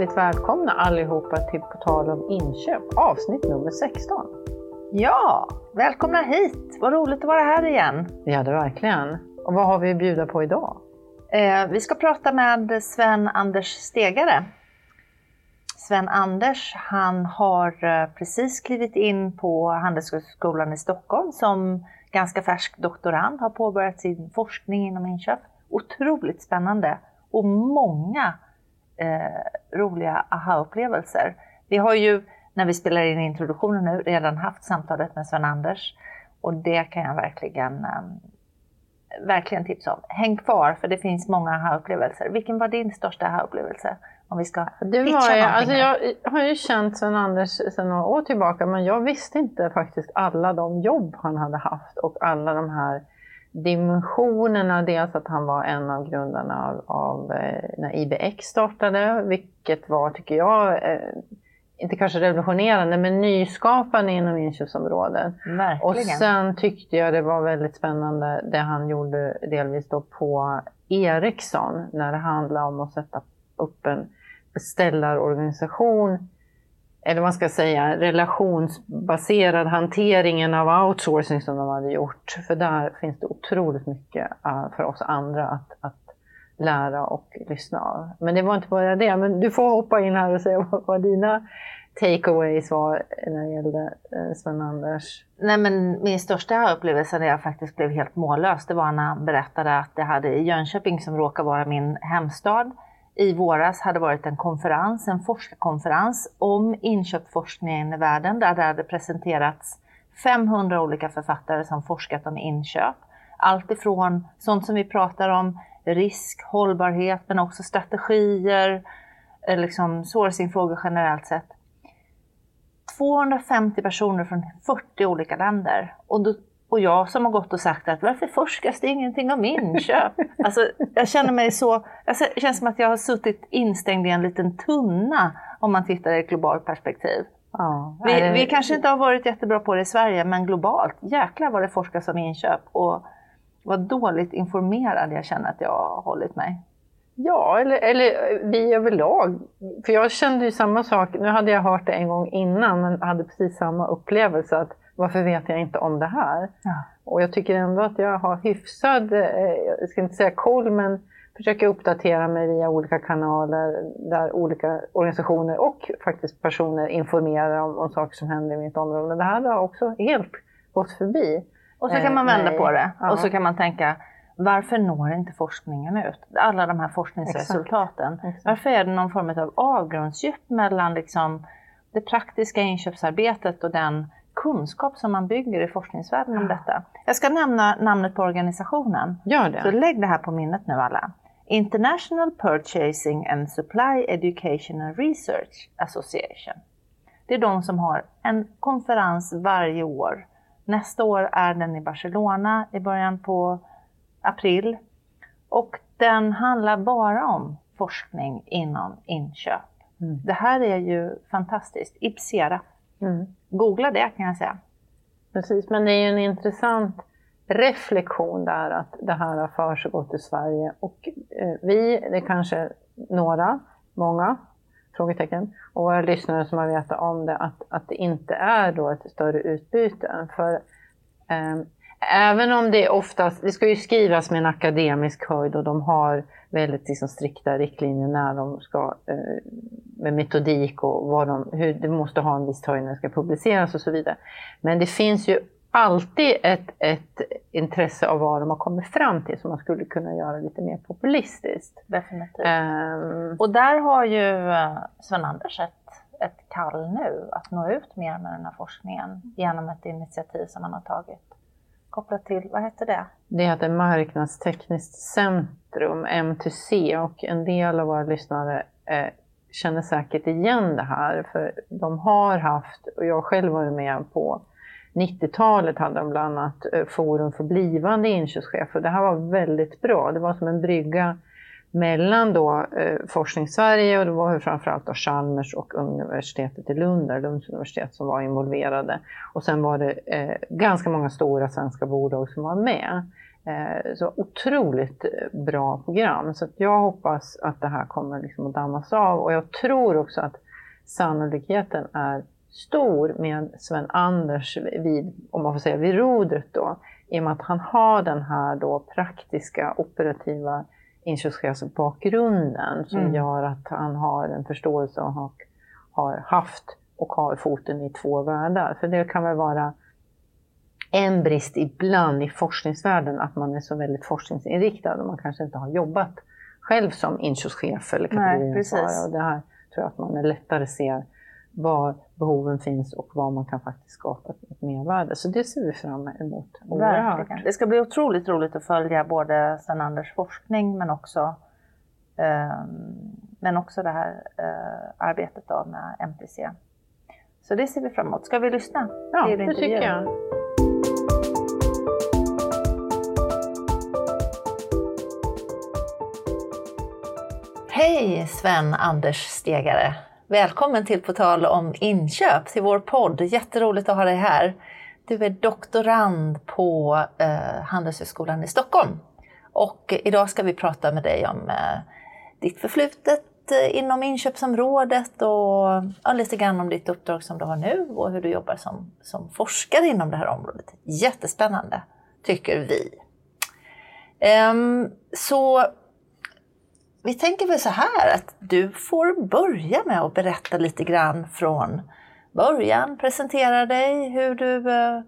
Hjärtligt välkomna allihopa till På tal om inköp, avsnitt nummer 16. Ja, välkomna hit! Vad roligt att vara här igen. Ja, det verkligen. Och vad har vi att bjuda på idag? Eh, vi ska prata med Sven-Anders Stegare. Sven-Anders, han har eh, precis klivit in på Handelshögskolan i Stockholm som ganska färsk doktorand, har påbörjat sin forskning inom inköp. Otroligt spännande och många eh, roliga aha-upplevelser. Vi har ju, när vi spelar in introduktionen nu, redan haft samtalet med Sven-Anders och det kan jag verkligen, eh, verkligen tipsa om. Häng kvar för det finns många aha-upplevelser. Vilken var din största aha-upplevelse? Om vi ska du var ju, alltså Jag har ju känt Sven-Anders sedan några år tillbaka men jag visste inte faktiskt alla de jobb han hade haft och alla de här dimensionerna. Dels att han var en av grundarna av, av eh, när IBX startade, vilket var, tycker jag, eh, inte kanske revolutionerande, men nyskapande inom inköpsområdet. Verkligen. Och sen tyckte jag det var väldigt spännande det han gjorde delvis då på Ericsson när det handlade om att sätta upp en beställarorganisation eller vad man ska säga, relationsbaserad hanteringen av outsourcing som de hade gjort. För där finns det otroligt mycket eh, för oss andra att, att lära och lyssna av. Men det var inte bara det, men du får hoppa in här och säga vad, vad dina takeaways var när det gällde eh, Sven-Anders? Nej men min största upplevelse när jag faktiskt blev helt mållös, det var när han berättade att det hade i Jönköping, som råkar vara min hemstad, i våras hade varit en konferens, en forskarkonferens om inköpsforskningen i världen där det hade presenterats 500 olika författare som forskat om inköp. Allt ifrån sånt som vi pratar om, risk, hållbarhet, men också strategier, eh, liksom sourcingfrågor generellt sett. 250 personer från 40 olika länder. Och då och jag som har gått och sagt att varför forskas det ingenting om inköp? alltså, jag känner mig så, det känns som att jag har suttit instängd i en liten tunna om man tittar i ett globalt perspektiv. Ja, vi, vi, kanske inte har varit jättebra på det i Sverige, men globalt, jäklar vad det forskas om inköp. Och vad dåligt informerad jag känner att jag har hållit mig. Ja, eller, eller vi överlag. För jag kände ju samma sak, nu hade jag hört det en gång innan, men hade precis samma upplevelse. att varför vet jag inte om det här? Ja. Och jag tycker ändå att jag har hyfsad, eh, jag ska inte säga koll, men försöker uppdatera mig via olika kanaler där olika organisationer och faktiskt personer informerar om, om saker som händer i mitt område. Men det här har också helt gått förbi. Och så kan man vända på det ja. och så kan man tänka, varför når inte forskningen ut? Alla de här forskningsresultaten. Exakt. Exakt. Varför är det någon form av avgrundsdjup mellan liksom det praktiska inköpsarbetet och den kunskap som man bygger i forskningsvärlden om detta. Jag ska nämna namnet på organisationen. Gör det. Så lägg det här på minnet nu alla. International Purchasing and Supply Education and Research Association. Det är de som har en konferens varje år. Nästa år är den i Barcelona i början på april. Och den handlar bara om forskning inom inköp. Mm. Det här är ju fantastiskt. Ipsera. Mm. Googla det kan jag säga. Precis, men det är ju en intressant reflektion där att det här har försiggått i Sverige och eh, vi, det är kanske några, många, frågetecken, och våra lyssnare som har vetat om det, att, att det inte är då ett större utbyte. För eh, även om det oftast, det ska ju skrivas med en akademisk höjd och de har väldigt liksom, strikta riktlinjer när de ska, eh, med metodik och vad de, hur det måste ha en viss höjd när det ska publiceras och så vidare. Men det finns ju alltid ett, ett intresse av vad de har kommit fram till som man skulle kunna göra lite mer populistiskt. Definitivt. Um, och där har ju eh, Sven-Anders ett, ett kall nu att nå ut mer med den här forskningen genom ett initiativ som han har tagit kopplat till, vad heter det? Det heter Marknadstekniskt centrum, M2C, och en del av våra lyssnare eh, känner säkert igen det här, för de har haft, och jag själv varit med på 90-talet hade de bland annat eh, Forum för blivande inköpschefer. Det här var väldigt bra. Det var som en brygga mellan då eh, Forskningssverige och det var framförallt då Chalmers och universitetet i Lund, där Lunds universitet, som var involverade. Och sen var det eh, ganska många stora svenska bolag som var med. Eh, så otroligt eh, bra program. Så jag hoppas att det här kommer liksom att dammas av och jag tror också att sannolikheten är stor med Sven-Anders vid, om man får säga, vid rodret då. I och med att han har den här då praktiska operativa inköpschefsbakgrunden som mm. gör att han har en förståelse och har, har haft och har foten i två världar. För det kan väl vara en brist ibland i forskningsvärlden att man är så väldigt forskningsinriktad och man kanske inte har jobbat själv som inköpschef eller kategoriansvarig. Det här tror jag att man är lättare ser var behoven finns och var man kan faktiskt skapa ett mervärde. Så det ser vi fram emot Verkligen. Det ska bli otroligt roligt att följa både Sven-Anders forskning men också, eh, men också det här eh, arbetet då med MTC. Så det ser vi fram emot. Ska vi lyssna? Ja, det, det tycker jag. Hej Sven-Anders Stegare! Välkommen till På tal om inköp, till vår podd. Jätteroligt att ha dig här. Du är doktorand på eh, Handelshögskolan i Stockholm. Och idag ska vi prata med dig om eh, ditt förflutet eh, inom inköpsområdet och ja, lite grann om ditt uppdrag som du har nu och hur du jobbar som, som forskare inom det här området. Jättespännande, tycker vi. Ehm, så vi tänker väl så här att du får börja med att berätta lite grann från början, presentera dig, hur du, eh,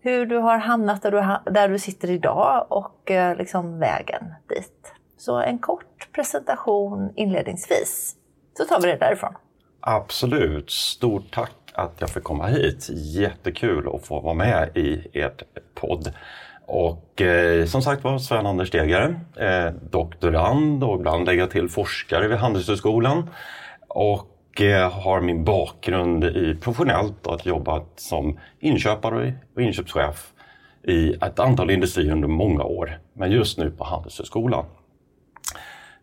hur du har hamnat där du, där du sitter idag och eh, liksom vägen dit. Så en kort presentation inledningsvis, så tar vi det därifrån. Absolut. Stort tack att jag fick komma hit. Jättekul att få vara med i ert podd. Och eh, som sagt var Sven-Anders Stegare, eh, doktorand och ibland lägga till forskare vid Handelshögskolan. Och eh, har min bakgrund i professionellt att jobbat som inköpare och inköpschef i ett antal industrier under många år. Men just nu på Handelshögskolan.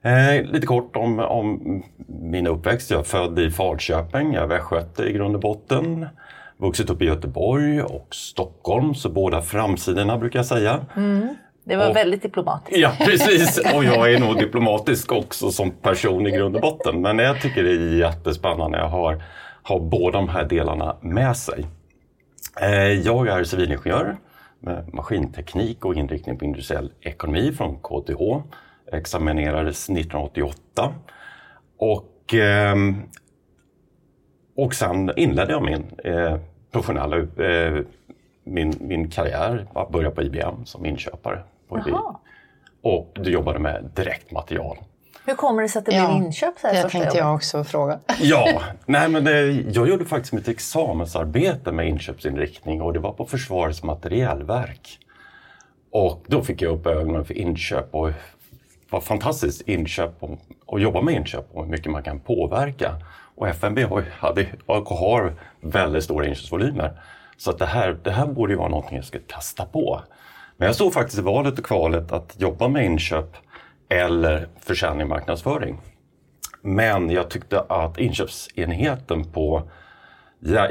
Eh, lite kort om, om min uppväxt. Jag är född i Falköping, jag är västgöte i grund och botten vuxit upp i Göteborg och Stockholm, så båda framsidorna brukar jag säga. Mm. Det var och, väldigt diplomatiskt. Ja, precis. Och jag är nog diplomatisk också som person i grund och botten. Men jag tycker det är jättespännande att ha, ha båda de här delarna med sig. Eh, jag är civilingenjör med maskinteknik och inriktning på industriell ekonomi från KTH. Examinerades 1988. Och ehm, och sen inledde jag min eh, professionella eh, min, min karriär, att börja på IBM som inköpare. På IBM. Och du jobbade med direktmaterial. Hur kommer det sig att det ja, blev inköp? Så här det tänkte jag också fråga. ja, nej men det, jag gjorde faktiskt mitt examensarbete med inköpsinriktning och det var på Försvarets materielverk. Och då fick jag upp ögonen för inköp och vad fantastiskt inköp och, och jobba med inköp och hur mycket man kan påverka. Och FNB har, hade, har väldigt stora inköpsvolymer. Så att det, här, det här borde ju vara någonting jag skulle testa på. Men jag stod faktiskt i valet och kvalet att jobba med inköp eller försäljning och marknadsföring. Men jag tyckte att inköpsenheten på,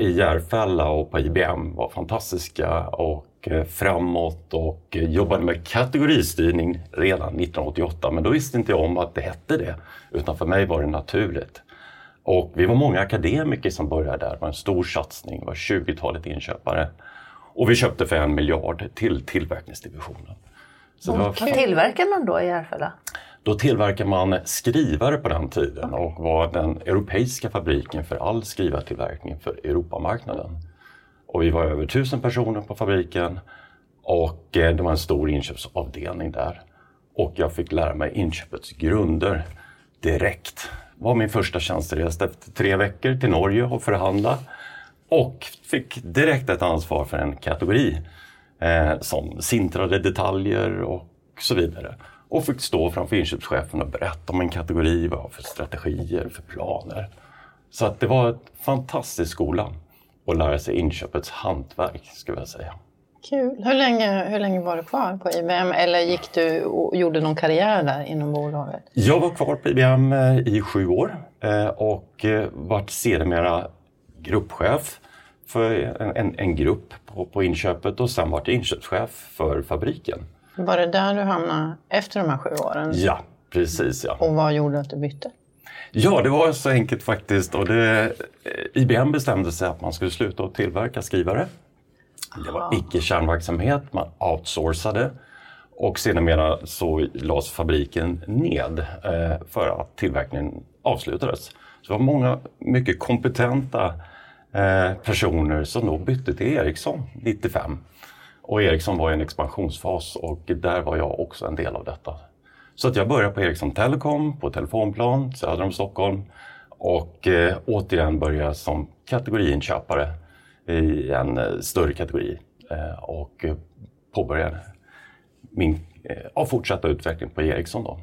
i Järfälla och på IBM var fantastiska och eh, framåt och eh, jobbade med kategoristyrning redan 1988. Men då visste inte jag om att det hette det, utan för mig var det naturligt. Och vi var många akademiker som började där. Det var en stor satsning, det var 20-talet inköpare. Och vi köpte för en miljard till tillverkningsdivisionen. Så okay. Vad tillverkar man då i Järfälla? Då tillverkar man skrivare på den tiden och var den europeiska fabriken för all skrivartillverkning för Europamarknaden. Och vi var över tusen personer på fabriken och eh, det var en stor inköpsavdelning där. Och jag fick lära mig inköpets grunder direkt var min första tjänsteresa efter tre veckor till Norge och förhandla. Och fick direkt ett ansvar för en kategori eh, som sintrade detaljer och så vidare. Och fick stå framför inköpschefen och berätta om en kategori, vad jag har för strategier, för planer. Så att det var en fantastisk skola att lära sig inköpets hantverk, skulle jag säga. Kul. Hur länge, hur länge var du kvar på IBM eller gick du och gjorde någon karriär där inom bolaget? Jag var kvar på IBM eh, i sju år eh, och eh, vart sedermera gruppchef för en, en, en grupp på, på, inköpet och sen vart jag inköpschef för fabriken. Var det där du hamnade efter de här sju åren? Ja, precis ja. Och vad gjorde att du bytte? Ja, det var så enkelt faktiskt. Och det, IBM bestämde sig att man skulle sluta att tillverka skrivare. Det var icke kärnverksamhet, man outsourcade. Och sedermera så lades fabriken ned eh, för att tillverkningen avslutades. Så det var många mycket kompetenta eh, personer som då bytte till Ericsson 95. Och Ericsson var i en expansionsfas och där var jag också en del av detta. Så att jag började på Ericsson Telecom på telefonplan söder om Stockholm och eh, återigen började som kategoriinköpare i en eh, större kategori eh, och påbörjade min eh, fortsatta utveckling på Ericsson. Då.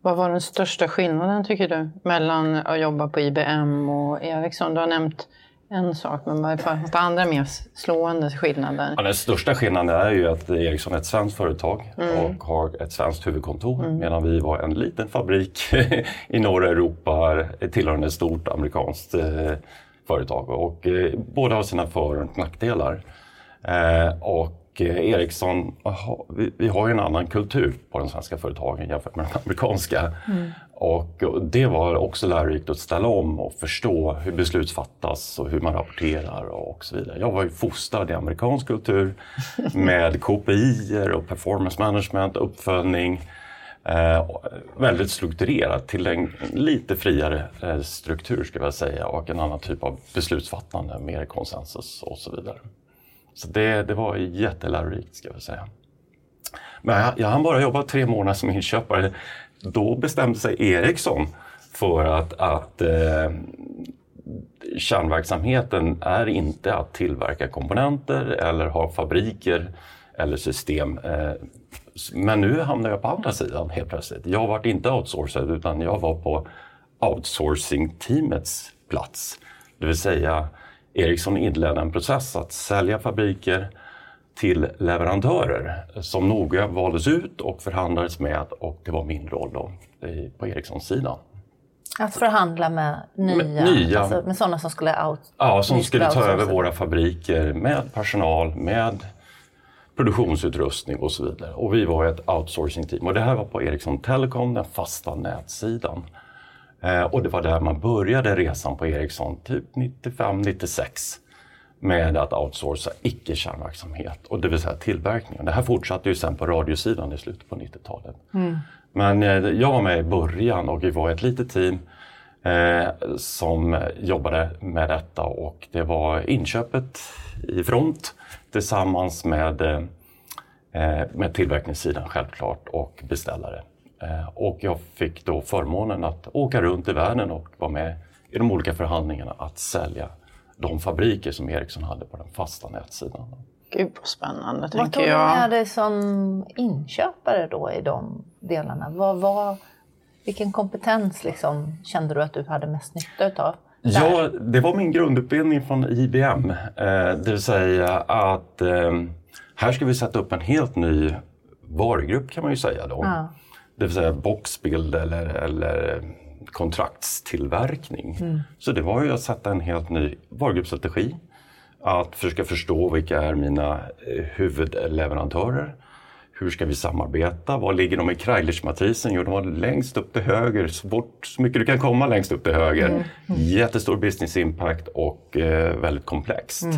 Vad var den största skillnaden tycker du mellan att jobba på IBM och Ericsson? Du har nämnt en sak, men vad är det andra mer slående skillnader? Ja, den största skillnaden är ju att Ericsson är ett svenskt företag mm. och har ett svenskt huvudkontor mm. medan vi var en liten fabrik i norra Europa tillhörande ett stort amerikanskt företag. Och, eh, båda har sina för och nackdelar. Eh, och Eh, Ericsson, aha, vi, vi, har ju en annan kultur på de svenska företagen jämfört med de amerikanska. Mm. Och, och, det var också lärorikt att ställa om och förstå hur beslut fattas och hur man rapporterar och så vidare. Jag var ju fostrad i amerikansk kultur med KPI och performance management, uppföljning. Eh, väldigt strukturerat till en lite friare eh, struktur ska jag säga och en annan typ av beslutsfattande, mer konsensus och så vidare. Så det, det var jättelärorikt ska jag säga. Men jag, jag hann bara jobba tre månader som inköpare. Då bestämde sig Ericsson för att, att eh, kärnverksamheten är inte att tillverka komponenter eller ha fabriker eller system. Eh, men nu hamnar jag på andra sidan helt plötsligt. Jag var inte outsourcad utan jag var på outsourcing-teamets plats. Det vill säga Ericsson inledde en process att sälja fabriker till leverantörer som noga valdes ut och förhandlades med och det var min roll då på Ericssons sida. Att förhandla med nya, med, nya alltså med sådana som skulle out, Ja, som skulle ta över våra fabriker med personal, med produktionsutrustning och så vidare. Och vi var ett outsourcing-team och det här var på Ericsson Telecom, den fasta nätsidan. Eh, och det var där man började resan på Ericsson, typ 95-96 med att outsourca icke-kärnverksamhet, och det vill säga tillverkningen. Det här fortsatte ju sen på radiosidan i slutet på 90-talet. Mm. Men eh, jag var med i början och vi var ett litet team eh, som jobbade med detta och det var inköpet i front tillsammans med, eh, med tillverkningssidan självklart och beställare. Eh, och jag fick då förmånen att åka runt i världen och vara med i de olika förhandlingarna att sälja de fabriker som Ericsson hade på den fasta nätsidan. Gud vad spännande, tänker jag. Vad tog du med dig som inköpare då i de delarna? Vad, vad, vilken kompetens liksom kände du att du hade mest nytta utav? Ja, det var min grundutbildning från IBM. Eh, det vill säga att eh, här ska vi sätta upp en helt ny varugrupp kan man ju säga då. Ja det vill säga boxbild eller, eller kontraktstillverkning. Mm. Så det var ju att sätta en helt ny varugruppsstrategi. Att försöka förstå vilka är mina eh, huvudleverantörer. Hur ska vi samarbeta? Var ligger de i Kreilish-matrisen? Jo, de var längst upp till höger, så, bort, så mycket du kan komma längst upp till höger. Mm. Mm. Jättestor business impact och eh, väldigt komplext. Mm.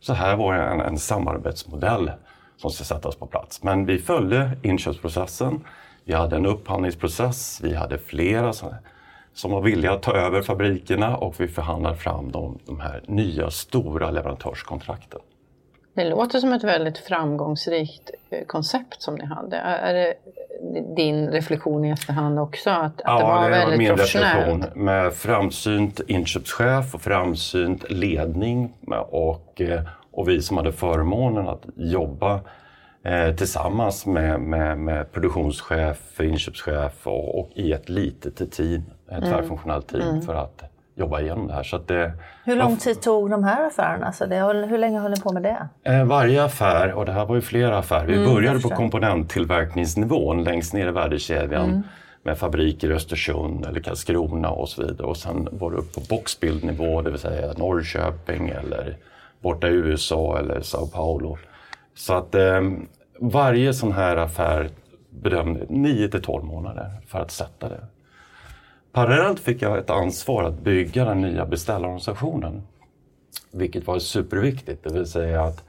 Så här var en, en samarbetsmodell som ska sättas på plats. Men vi följde inköpsprocessen. Vi hade en upphandlingsprocess, vi hade flera som var villiga att ta över fabrikerna och vi förhandlade fram de, de här nya stora leverantörskontrakten. Det låter som ett väldigt framgångsrikt eh, koncept som ni hade. Är det din reflektion i efterhand också? Att, ja, det var det väldigt min reflektion med framsynt inköpschef och framsynt ledning och, eh, och vi som hade förmånen att jobba eh, tillsammans med, med, med produktionschef, inköpschef och, och, i ett litet team, ett mm. tvärfunktionellt team mm. för att jobba igenom det här. Så det, hur lång tid tog de här affärerna? Alltså det, hur länge höll ni på med det? Eh, varje affär, och det här var ju flera affärer, vi mm, började på komponenttillverkningsnivån längst ner i värdekedjan mm. med fabriker i Östersund eller Karlskrona och så vidare. Och sen var det upp på boxbildnivå, det vill säga Norrköping eller borta i USA eller Sao Paulo. Så att eh, varje sån här affär bedömde 9 till 12 månader för att sätta det. Parallellt fick jag ett ansvar att bygga den nya beställarorganisationen. Vilket var superviktigt, det vill säga att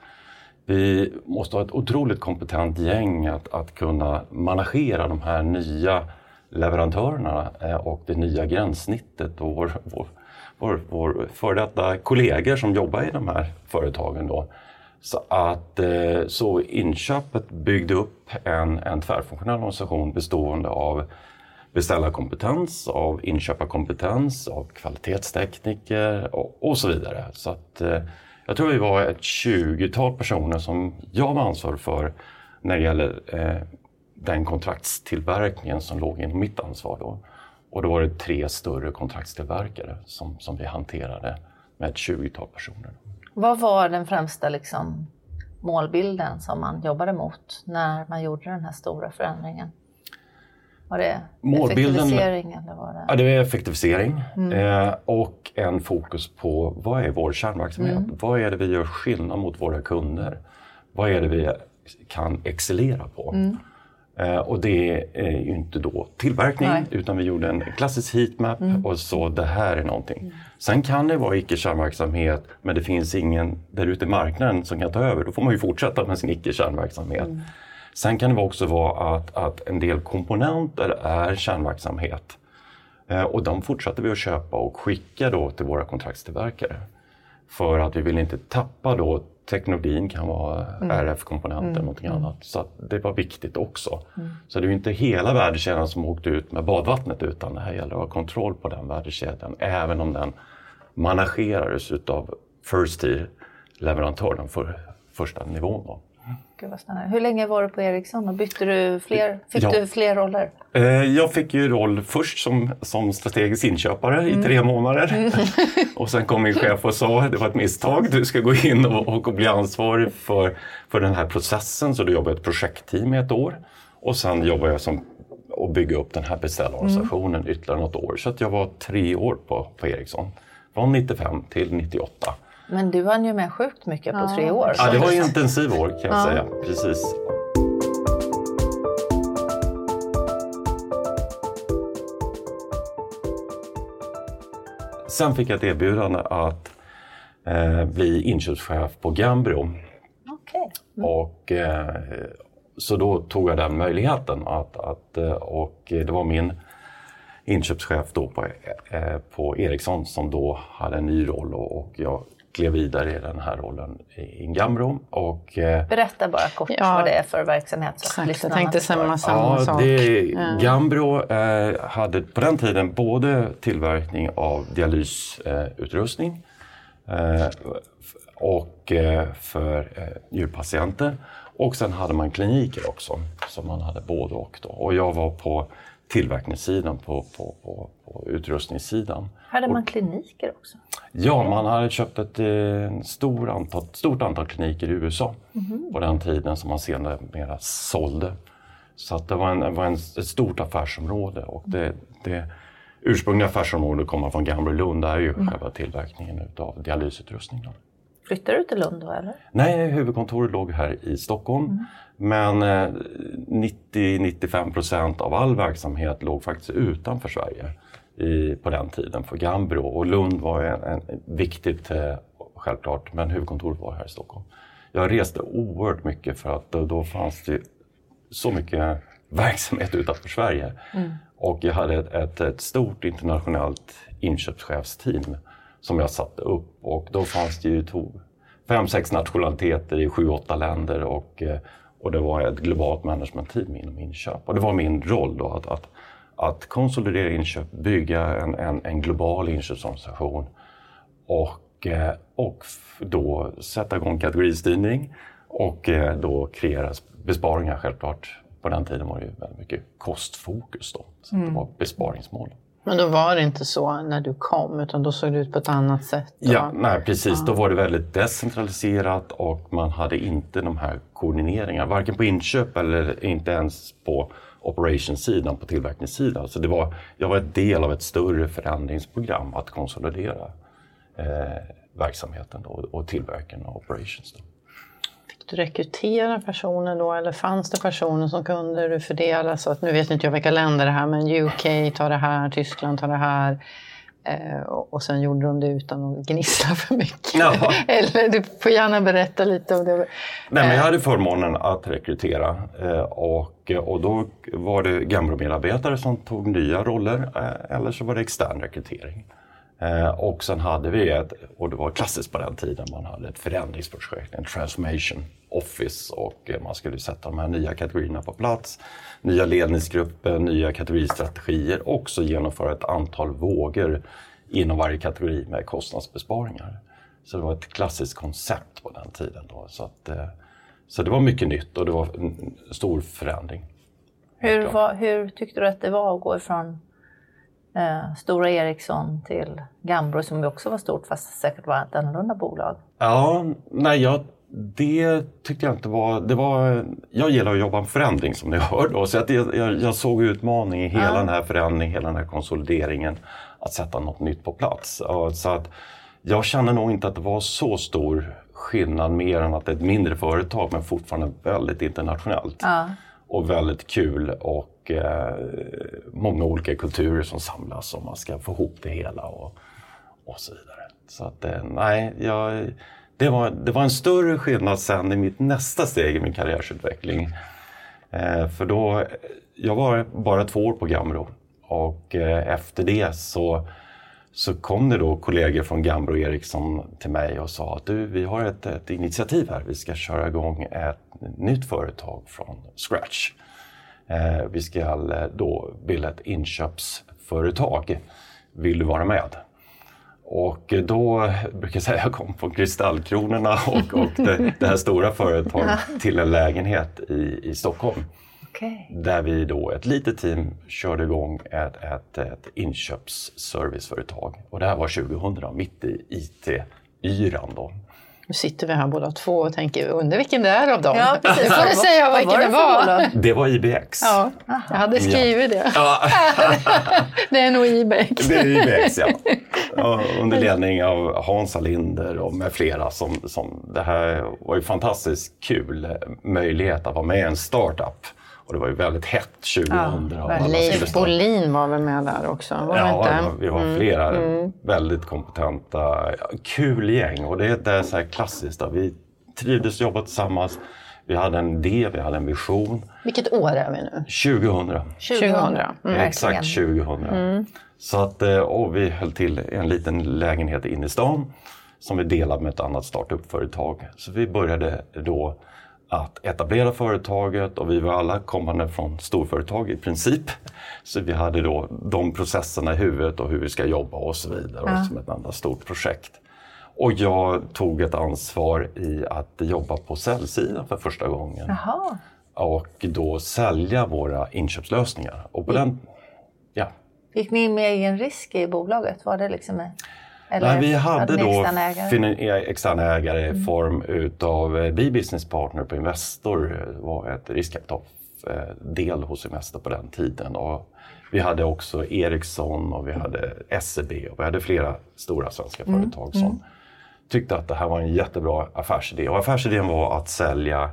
vi måste ha ett otroligt kompetent gäng att, att kunna managera de här nya leverantörerna eh, och det nya gränssnittet och vår, vår, vår, vår före detta kollegor som jobbar i de här företagen. Då. Så att eh, så inköpet byggde upp en, en tvärfunktionell organisation bestående av beställarkompetens, av inköparkompetens, av kvalitetstekniker och, och så vidare. Så att, eh, jag tror vi var ett 20-tal personer som jag var ansvarig för när det gäller eh, den kontraktstillverkningen som låg inom mitt ansvar. Då. Och då var det tre större kontraktstillverkare som, som vi hanterade med ett 20-tal personer. Vad var den främsta liksom, målbilden som man jobbade mot när man gjorde den här stora förändringen? Var det Målbilden, effektivisering? Eller var det... Ja, det är effektivisering mm. eh, och en fokus på vad är vår kärnverksamhet? Mm. Vad är det vi gör skillnad mot våra kunder? Vad är det vi kan excellera på? Mm. Eh, och det är ju inte då tillverkning Nej. utan vi gjorde en klassisk heatmap mm. och så det här är någonting. Mm. Sen kan det vara icke-kärnverksamhet men det finns ingen där ute i marknaden som kan ta över. Då får man ju fortsätta med sin icke-kärnverksamhet. Sen kan det också vara att, att en del komponenter är kärnverksamhet. Eh, och de fortsätter vi att köpa och skicka då till våra kontraktstillverkare. För att vi vill inte tappa då teknologin kan vara mm. RF-komponenter mm. eller någonting mm. annat. Så det var viktigt också. Mm. Så det är ju inte hela värdekedjan som åkte ut med badvattnet utan det här gäller att ha kontroll på den värdekedjan även om den managerades utav First Tier-leverantören för första nivån. Då. Gud vad spännande. Hur länge var du på Ericsson och bytte du fler, fick ja. du fler roller? Eh, jag fick ju roll först som, som strategisk inköpare mm. i tre månader. Mm. och sen kom min chef och sa det var ett misstag, du ska gå in och, och bli ansvarig för, för den här processen. Så då jobbade jag ett projektteam i ett år. Och sen jobbade jag som och bygga upp den här beställorganisationen mm. ytterligare något år. Så att jag var tre år på, på Ericsson. Från 95 till 98. Men du hann ju med sjukt mycket på ja. tre år. Ja, det var ju intensiv år kan jag ja. säga. Precis. Sen fick jag ett erbjudande att eh, bli inköpschef på Gambro. Okay. Mm. Och, eh, så då tog jag den möjligheten. Att, att, eh, och det var min inköpschef då på, eh, på Ericsson som då hade en ny roll och, och jag klev vidare i den här rollen i Gambro. Och, eh, Berätta bara kort ja, vad det är för verksamhet. Så exakt, jag tänkte samma, samma ja, sak. Det, Gambro eh, hade på den tiden både tillverkning av dialysutrustning eh, och eh, för eh, njurpatienter. Och sen hade man kliniker också, så man hade både och. Då. Och jag var på tillverkningssidan, på, på, på, på utrustningssidan. Hade man kliniker också? Ja, man hade köpt ett eh, stor antal, stort antal kliniker i USA mm. på den tiden som man senare mera sålde. Så att det var, en, var en, ett stort affärsområde och det, det ursprungliga affärsområdet kommer från Gamla Lund, det är ju mm. själva tillverkningen av dialysutrustning. Då. Flyttade du till Lund då eller? Nej, huvudkontoret låg här i Stockholm. Mm. Men eh, 90-95 procent av all verksamhet låg faktiskt utanför Sverige i, på den tiden för Gambro. Och Lund var en, en viktigt, eh, självklart, men huvudkontoret var här i Stockholm. Jag reste oerhört mycket för att då, då fanns det så mycket verksamhet utanför Sverige. Mm. Och jag hade ett, ett, ett, stort internationellt inköpschefsteam som jag satte upp och då fanns det ju fem, sex nationaliteter i sju, åtta länder och, eh, och det var ett globalt managementteam inom inköp. Och det var min roll då att, att att konsolidera inköp, bygga en, en, en global inköpsorganisation och, eh, och då sätta igång kategoristyrning och eh, då kreera besparingar självklart. På den tiden var det ju väldigt mycket kostfokus då, så mm. det var besparingsmål. Men då var det inte så när du kom, utan då såg det ut på ett annat sätt? Ja, nej, precis. Ja. Då var det väldigt decentraliserat och man hade inte de här koordineringarna, varken på inköp eller inte ens på operationssidan, på tillverkningssidan. Så det var, jag var en del av ett större förändringsprogram att konsolidera eh, verksamheten då, och tillverkaren och operations. Då. Du rekrytera personer då eller fanns det personer som kunde du fördela? Så att, nu vet inte jag vilka länder det här men UK tar det här, Tyskland tar det här. Eh, och sen gjorde de det utan att gnissla för mycket. Jaha. eller du får gärna berätta lite om det. Nej, men jag hade förmånen att rekrytera eh, och, och då var det Gambro-medarbetare som tog nya roller eh, eller så var det extern rekrytering. Eh, och sen hade vi ett, och det var klassiskt på den tiden, man hade ett förändringsprojekt, en transformation office och man skulle sätta de här nya kategorierna på plats. Nya ledningsgrupper, nya kategoristrategier och så genomföra ett antal vågor inom varje kategori med kostnadsbesparingar. Så det var ett klassiskt koncept på den tiden. Då. Så, att, så det var mycket nytt och det var en stor förändring. Hur, var, hur tyckte du att det var att gå ifrån eh, Stora Ericsson till Gambro som också var stort fast säkert var ett annorlunda bolag? Ja, nej, jag, det tyckte jag inte var... Det var jag gillar att jobba med förändring som ni hör då, så att jag, jag, jag såg utmaning i hela ja. den här förändringen, hela den här konsolideringen, att sätta något nytt på plats. Så att jag känner nog inte att det var så stor skillnad mer än att det är ett mindre företag men fortfarande väldigt internationellt. Ja. Och väldigt kul och eh, många olika kulturer som samlas och man ska få ihop det hela och, och så vidare. Så att eh, nej, jag, det, var, det var en större skillnad sen i mitt nästa steg i min karriärsutveckling. Eh, för då, jag var bara två år på Gambro och eh, efter det så så kom det då kollegor från Gambro och Ericsson till mig och sa att du, vi har ett, ett initiativ här. Vi ska köra igång ett nytt företag från scratch. Eh, vi ska eh, då bilda ett inköpsföretag. Vill du vara med? Och då brukar jag säga att jag kom från Kristallkronorna och, och det, det här stora företaget till en lägenhet i, i Stockholm. Okay. Där vi då, ett litet team, körde igång ett, ett, ett inköpsserviceföretag. Och det här var 2000, mitt i IT-yran. Nu sitter vi här båda två och tänker, undrar vilken det är av dem? Ja, precis. Du får säga vad vilken det var. Det var IBX. Ja, jag hade skrivit det. Ja. det är nog IBX. Det är IBX, ja. ja. Under ledning av Hans Alinder och med flera. Som, som, det här var ju fantastiskt kul möjlighet att vara med i en startup och det var ju väldigt hett 2000. Ja, Leif Bolin var väl med där också? Var ja, inte? vi var mm. flera mm. väldigt kompetenta, kul gäng. Och det, det är så här klassiskt. Då. Vi trivdes jobba tillsammans. Vi hade en idé, vi hade en vision. Vilket år är vi nu? 2000. 2000. Mm. Exakt 2000. Mm. Så att, eh, och vi höll till en liten lägenhet inne i stan som vi delade med ett annat startup-företag. Så vi började då att etablera företaget och vi var alla kommande från storföretag i princip. Så vi hade då de processerna i huvudet och hur vi ska jobba och så vidare ja. som ett enda stort projekt. Och jag tog ett ansvar i att jobba på säljsidan för första gången. Jaha. Och då sälja våra inköpslösningar. Och på mm. den, ja. Gick ni med egen risk i bolaget? Var det liksom? Eller Nej, vi hade då externa ägare i mm. form utav eh, B-Business Partner på Investor, Det var ett riskkapitaldel hos Investor på den tiden. Och vi hade också Ericsson och vi hade SEB och vi hade flera stora svenska mm. företag som mm. tyckte att det här var en jättebra affärsidé. Och affärsidén var att sälja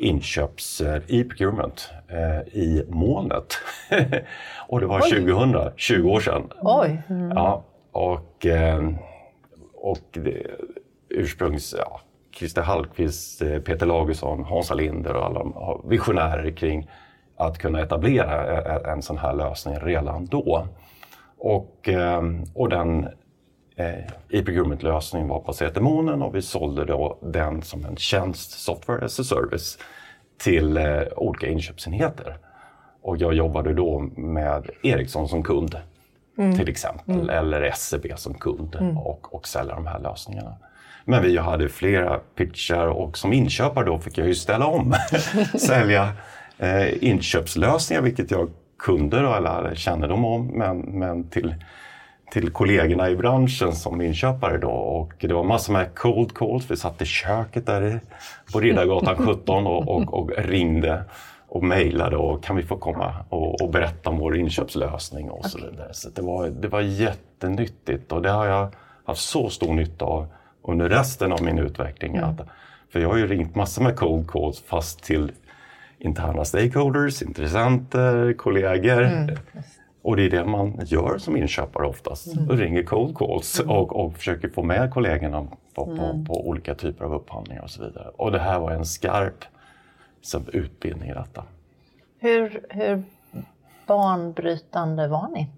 inköps e-procurement eh, i molnet. och det var Oj. 2000, 20 år sedan. Oj! Mm. Ja, och, eh, och ursprungs... Ja, Christer Hallqvist, eh, Peter Lagersson, Hans Linder och alla har visionärer kring att kunna etablera eh, en sån här lösning redan då. Och, och den e-procurement-lösningen var baserad i månen och vi sålde då den som en tjänst, software as a service, till olika inköpsenheter. Och jag jobbade då med Ericsson som kund mm. till exempel, mm. eller SEB som kund mm. och, och sälja de här lösningarna. Men vi hade flera pitchar och som inköpare då fick jag ju ställa om. Sälja eh, inköpslösningar, vilket jag kunde då, eller hade kännedom om, men, men till, till kollegorna i branschen som inköpare då. Och det var massor med cold calls. Vi satt i köket där på Riddargatan 17 och, och, och ringde och mejlade och kan vi få komma och, och, berätta om vår inköpslösning och så vidare. Så det var, det var jättenyttigt och det har jag haft så stor nytta av under resten av min utveckling. Mm. Att För jag har ju ringt massor med cold calls fast till interna stakeholders, intressenter, kollegor. Mm. Och det är det man gör som inköpare oftast. Mm. Och ringer cold calls mm. och, och försöker få med kollegorna på, på, mm. på, olika typer av upphandlingar och så vidare. Och det här var en skarp som utbildning i detta. Hur, hur banbrytande var ni?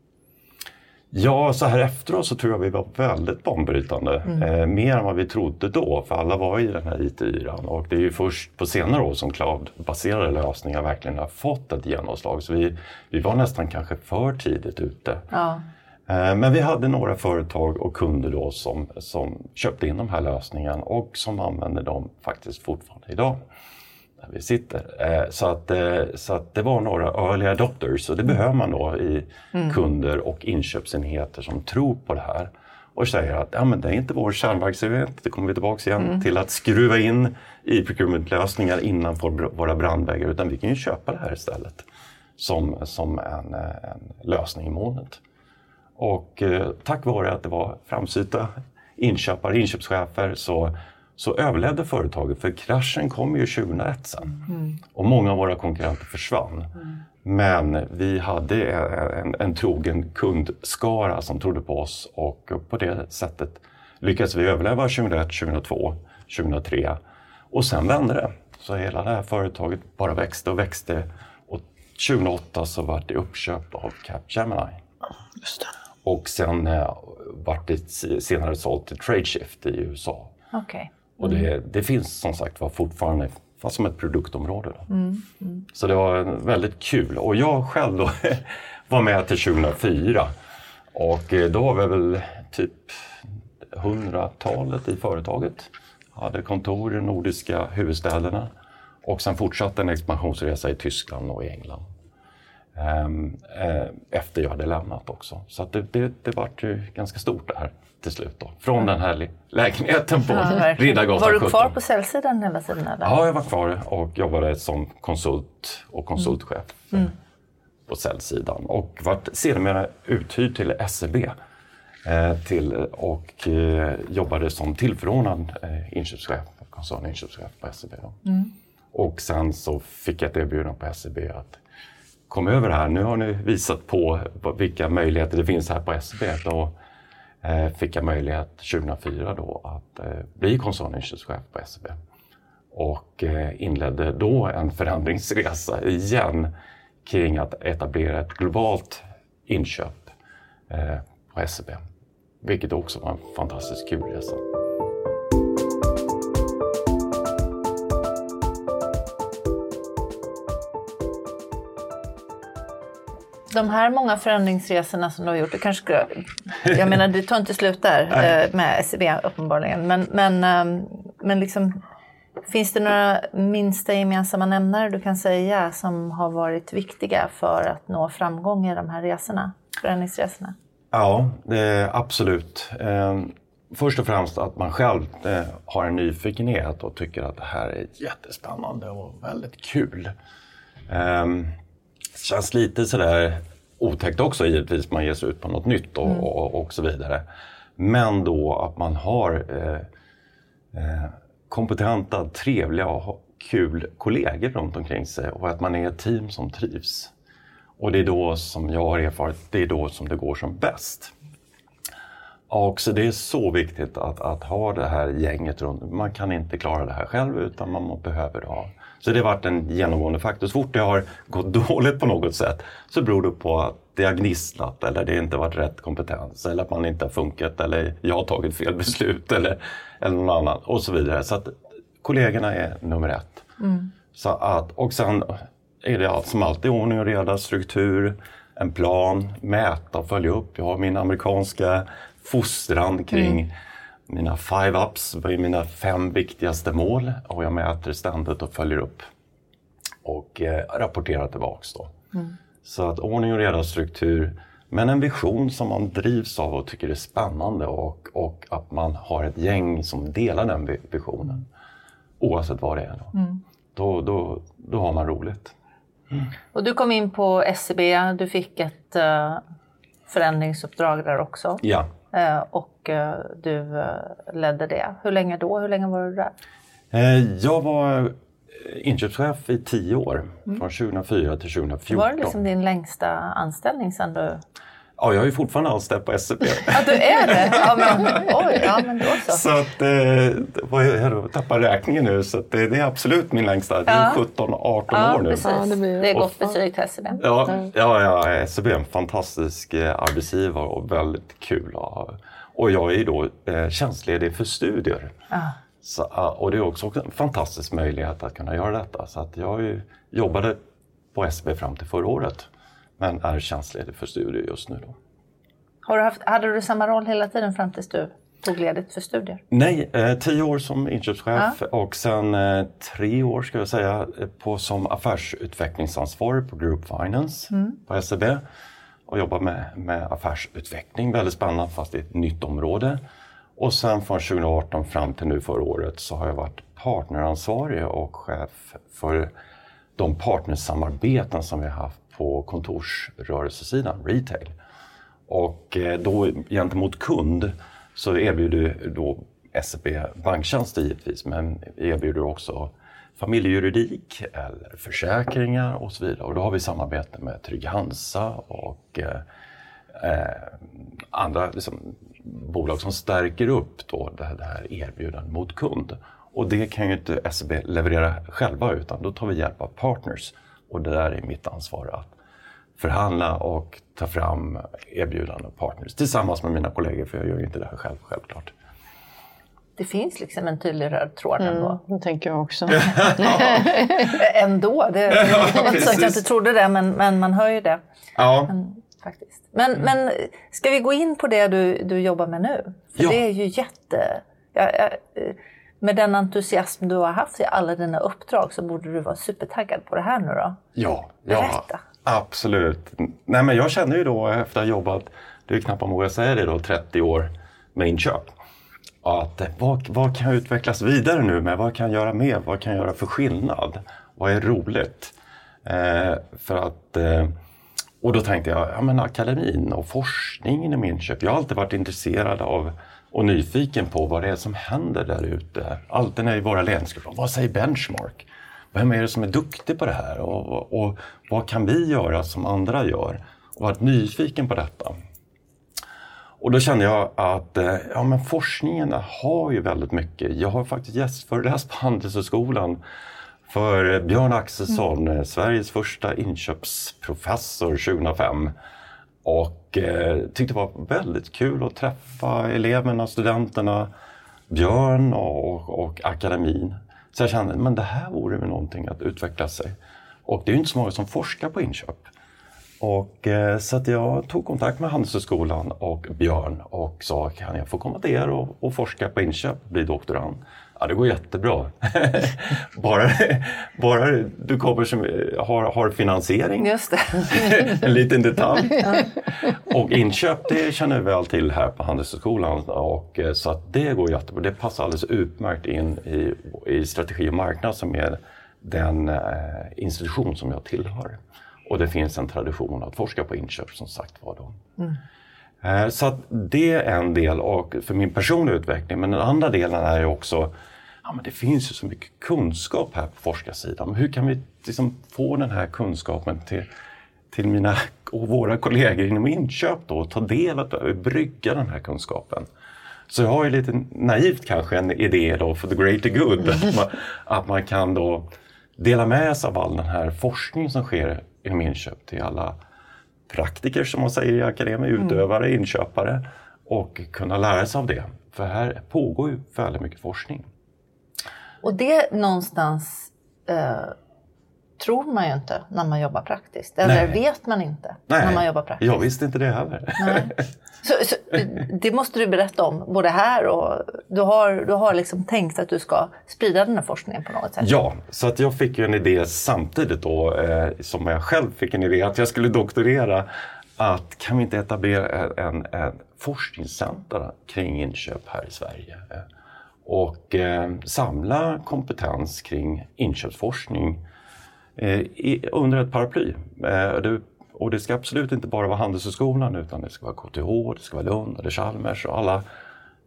Ja, så här efteråt så tror jag vi var väldigt banbrytande. Mm. Eh, mer än vad vi trodde då, för alla var i den här IT-yran. Och det är ju först på senare år som cloudbaserade lösningar verkligen har fått ett genomslag. Så vi, vi var nästan kanske för tidigt ute. Ja. Eh, men vi hade några företag och kunder då som, som köpte in de här lösningarna och som använder dem faktiskt fortfarande idag där vi sitter. Eh, så att, eh, så att det var några early adopters och det behöver man då i mm. kunder och inköpsenheter som tror på det här och säger att ja, men det är inte vår kärnverksamhet, det kommer vi tillbaka igen mm. till att skruva in i procurement-lösningar innanför våra brandväggar utan vi kan ju köpa det här istället som, som en, en lösning i molnet. Och eh, tack vare att det var framsynta inköpare, inköpschefer så så överlevde företaget för kraschen kom ju 2001 sen. Mm. Och många av våra konkurrenter försvann. Mm. Men vi hade en, en, trogen kundskara som trodde på oss och på det sättet lyckades vi överleva 2001, 2002, 2003 och sen vände det. Så hela det här företaget bara växte och växte och 2008 så vart det uppköpt av Capgemini. Och sen eh, vart det senare sålt till Tradeshift i USA. Okay. Och det, mm. det finns som sagt var fortfarande fast som ett produktområde. Mm. Mm. Så det var väldigt kul. Och jag själv då var med till 2004. Och eh, då var vi väl typ hundratalet i företaget. Hade kontor i de nordiska huvudstäderna. Och sen fortsatte en expansionsresa i Tyskland och i England. Ehm, eh, efter jag hade lämnat också. Så det, det, det var ju ganska stort det här till slut. Då. Från den här lägenheten på ja, Riddargatan 17. Var du kvar på säljsidan hela tiden? Eller? Ja, jag var kvar och jobbade som konsult och konsultchef mm. mm. på säljsidan och vart sedermera uthyrd till SEB eh, till, och eh, jobbade som tillförordnad inköpschef, koncerninköpschef på SEB. Mm. Och sen så fick jag ett erbjudande på SEB att kom över här, nu har ni visat på vilka möjligheter det finns här på SEB. Då eh, fick jag möjlighet 2004 då att eh, bli koncerninköpschef på SEB och eh, inledde då en förändringsresa igen kring att etablera ett globalt inköp på SEB. Vilket också var en fantastiskt kul resa. De här många förändringsresorna som du har gjort, det kanske ska, jag menar det tar inte slut där eh, med SEB uppenbarligen, men, men, ehm, men liksom, finns det några minsta gemensamma nämnare du kan säga som har varit viktiga för att nå framgång i de här resorna, förändringsresorna? Ja, absolut. Ehm, först och främst att man själv eh, har en nyfikenhet och tycker att det här är jättespännande och väldigt kul. Um, känns lite sådär otäckt också givetvis, man ger sig ut på något nytt och, mm. och, och, så vidare. Men då att man har eh, eh, kompetenta, trevliga och kul kollegor runt omkring sig och att man är ett team som trivs. Och det är då som jag har erfarit, det är då som det går som bäst. Och så det är så viktigt att, att ha det här gänget runt. Man kan inte klara det här själv utan man behöver ha så det har varit en genomgående faktor. Så fort det har gått dåligt på något sätt så beror det på att det har gnisslat eller det inte varit rätt kompetens eller att man inte har funkat eller jag har tagit fel beslut eller, eller någon annan och så vidare. Så att kollegorna är nummer ett. Mm. Så att, och sen är det allt som alltid ordning och reda, struktur, en plan, mäta och följa upp. Jag har min amerikanska fostran kring mm mina five ups, vad är mina fem viktigaste mål? Och jag mäter ständigt och följer upp och eh, rapporterar tillbaks. Då. Mm. Så att ordning och reda, struktur, men en vision som man drivs av och tycker är spännande och, och att man har ett gäng som delar den visionen. Oavsett vad det är. Då, mm. då, då, då har man roligt. Mm. Och du kom in på SCB, e du fick ett uh, förändringsuppdrag där också. Ja. Uh, och uh, du ledde det. Hur länge då? Hur länge var du där? Eh, jag var inköpschef i tio år, från 2004 till 2014. Var det liksom din längsta anställning sen du... Ja, jag är fortfarande anställd på SCB. Ja, du är det? Ja, men, oj, ja, men då så. Så att, eh, jag tappar räkningen nu, så att det, det är absolut min längsta. Det är Ja. 17-18 Ja, år nu. precis. Ja, det blir- det är gott betyg till SCB. Ja, ja, ja, SCB är en fantastisk eh, arbetsgivare och väldigt kul. Och jag är ju då eh, tjänstledig för studier. Ja. Så, ah, och det är också en fantastisk möjlighet att kunna göra detta. Så att jag ju jobbade på SCB fram till förra året, men är tjänstledig för studier just nu. Då. Har du haft, hade du samma roll hela tiden fram tills du tog ledigt för studier? Nej, eh, tio år som inköpschef och sen eh, tre år ska jag säga på, som affärsutvecklingsansvarig på Group Finance på SEB. Och jobbar med, med affärsutveckling, väldigt spännande fast i ett nytt område. Och sen från 2018 fram till nu förra året så har jag varit partneransvarig och chef för de partnersamarbeten som vi har haft på kontorsrörelsesidan, retail. Och eh, då gentemot kund så erbjuder då SEB banktjänster givetvis, men erbjuder också familjejuridik eller försäkringar och så vidare. Och då har vi samarbete med Trygg-Hansa och eh, eh, andra liksom, bolag som stärker upp då det, det här erbjudandet mot kund. Och det kan ju inte SEB leverera själva utan då tar vi hjälp av partners. Och det där är mitt ansvar att förhandla och ta fram erbjudanden och partners tillsammans med mina kollegor för jag gör ju inte det här själv självklart. Det finns liksom en tydlig röd tråd ändå. Det tänker jag också. Ändå, det Ja, så att jag inte trodde det, men, men man hör ju det. Ja, Men, faktiskt. Men, men ska vi gå in på det du, du jobbar med nu? För Ja. det är ju jätte... Ja, ja, eh, med den entusiasm du har haft i alla dina uppdrag så borde du vara supertaggad på det här nu då. ja, ja absolut. Nej, men jag känner ju då efter att ha jobbat, det är knappt man vågar säga det då, 30 år med inköp. Att vad, vad kan jag utvecklas vidare nu med? Vad kan jag göra mer? Vad kan jag göra för skillnad? Vad är roligt? Eh, för att, eh, och då tänkte jag, ja men akademin och forskning inom inköp. Jag har alltid varit intresserad av och nyfiken på vad det är som händer där ute. Alltid när i våra länsgrupper, vad säger Benchmark? Vem är det som är duktig på det här? Och, och, och vad kan vi göra som andra gör? Och varit nyfiken på detta. Och då kände jag att eh, ja, men forskningen har ju väldigt mycket. Jag har faktiskt gästföreläst på Handelshögskolan för Björn Axelsson, mm. Sveriges första inköpsprofessor 2005. Och eh, tyckte det var väldigt kul att träffa eleverna, studenterna, Björn och, och akademin. Så jag kände men det här vore väl någonting att utveckla sig. Och det är ju inte så många som forskar på inköp. Och, eh, så att jag tog kontakt med Handelshögskolan och Björn och sa kan jag få komma till er och, och forska på inköp och bli doktorand? Ja, det går jättebra. bara, bara du kommer som har, har finansiering, Just det. en liten detalj. och inköp, det känner vi väl till här på Handelshögskolan. Och, eh, så att det går jättebra. Det passar alldeles utmärkt in i, i strategi och marknad som är den eh, institution som jag tillhör. Och det finns en tradition att forska på inköp som sagt var. Då. Eh, Så att det är en del och för min personliga utveckling. Men den andra delen är ju också, ja men det finns ju så mycket kunskap här på forskarsidan. Men hur kan vi liksom få den här kunskapen till, till mina och våra kollegor inom inköp då och ta del av det, brygga den här kunskapen. Så jag har ju lite naivt kanske en idé då för the greater good. Att man, att man kan då dela med sig av all den här forskning som sker inom inköp till alla praktiker som man säger i akademin, utövare, inköpare och kunna lära sig av det. För här pågår ju väldigt mycket forskning. Och det någonstans eh, tror man ju inte när man jobbar praktiskt. Eller Nej. vet man inte när man jobbar praktiskt. jag visste inte det heller. Nej. Så, så, det måste du berätta om, både här och... Du har, du har liksom tänkt att du ska sprida den här forskningen på något sätt? Ja, så att jag fick ju en idé samtidigt då eh, som jag själv fick en idé att jag skulle doktorera. Att kan vi inte etablera en, en, en forskningscenter kring inköp här i Sverige? Eh, och eh, samla kompetens kring inköpsforskning eh, i, under ett paraply. Eh, det, och det ska absolut inte bara vara Handelshögskolan utan det ska vara KTH, det ska vara Lund eller Chalmers och alla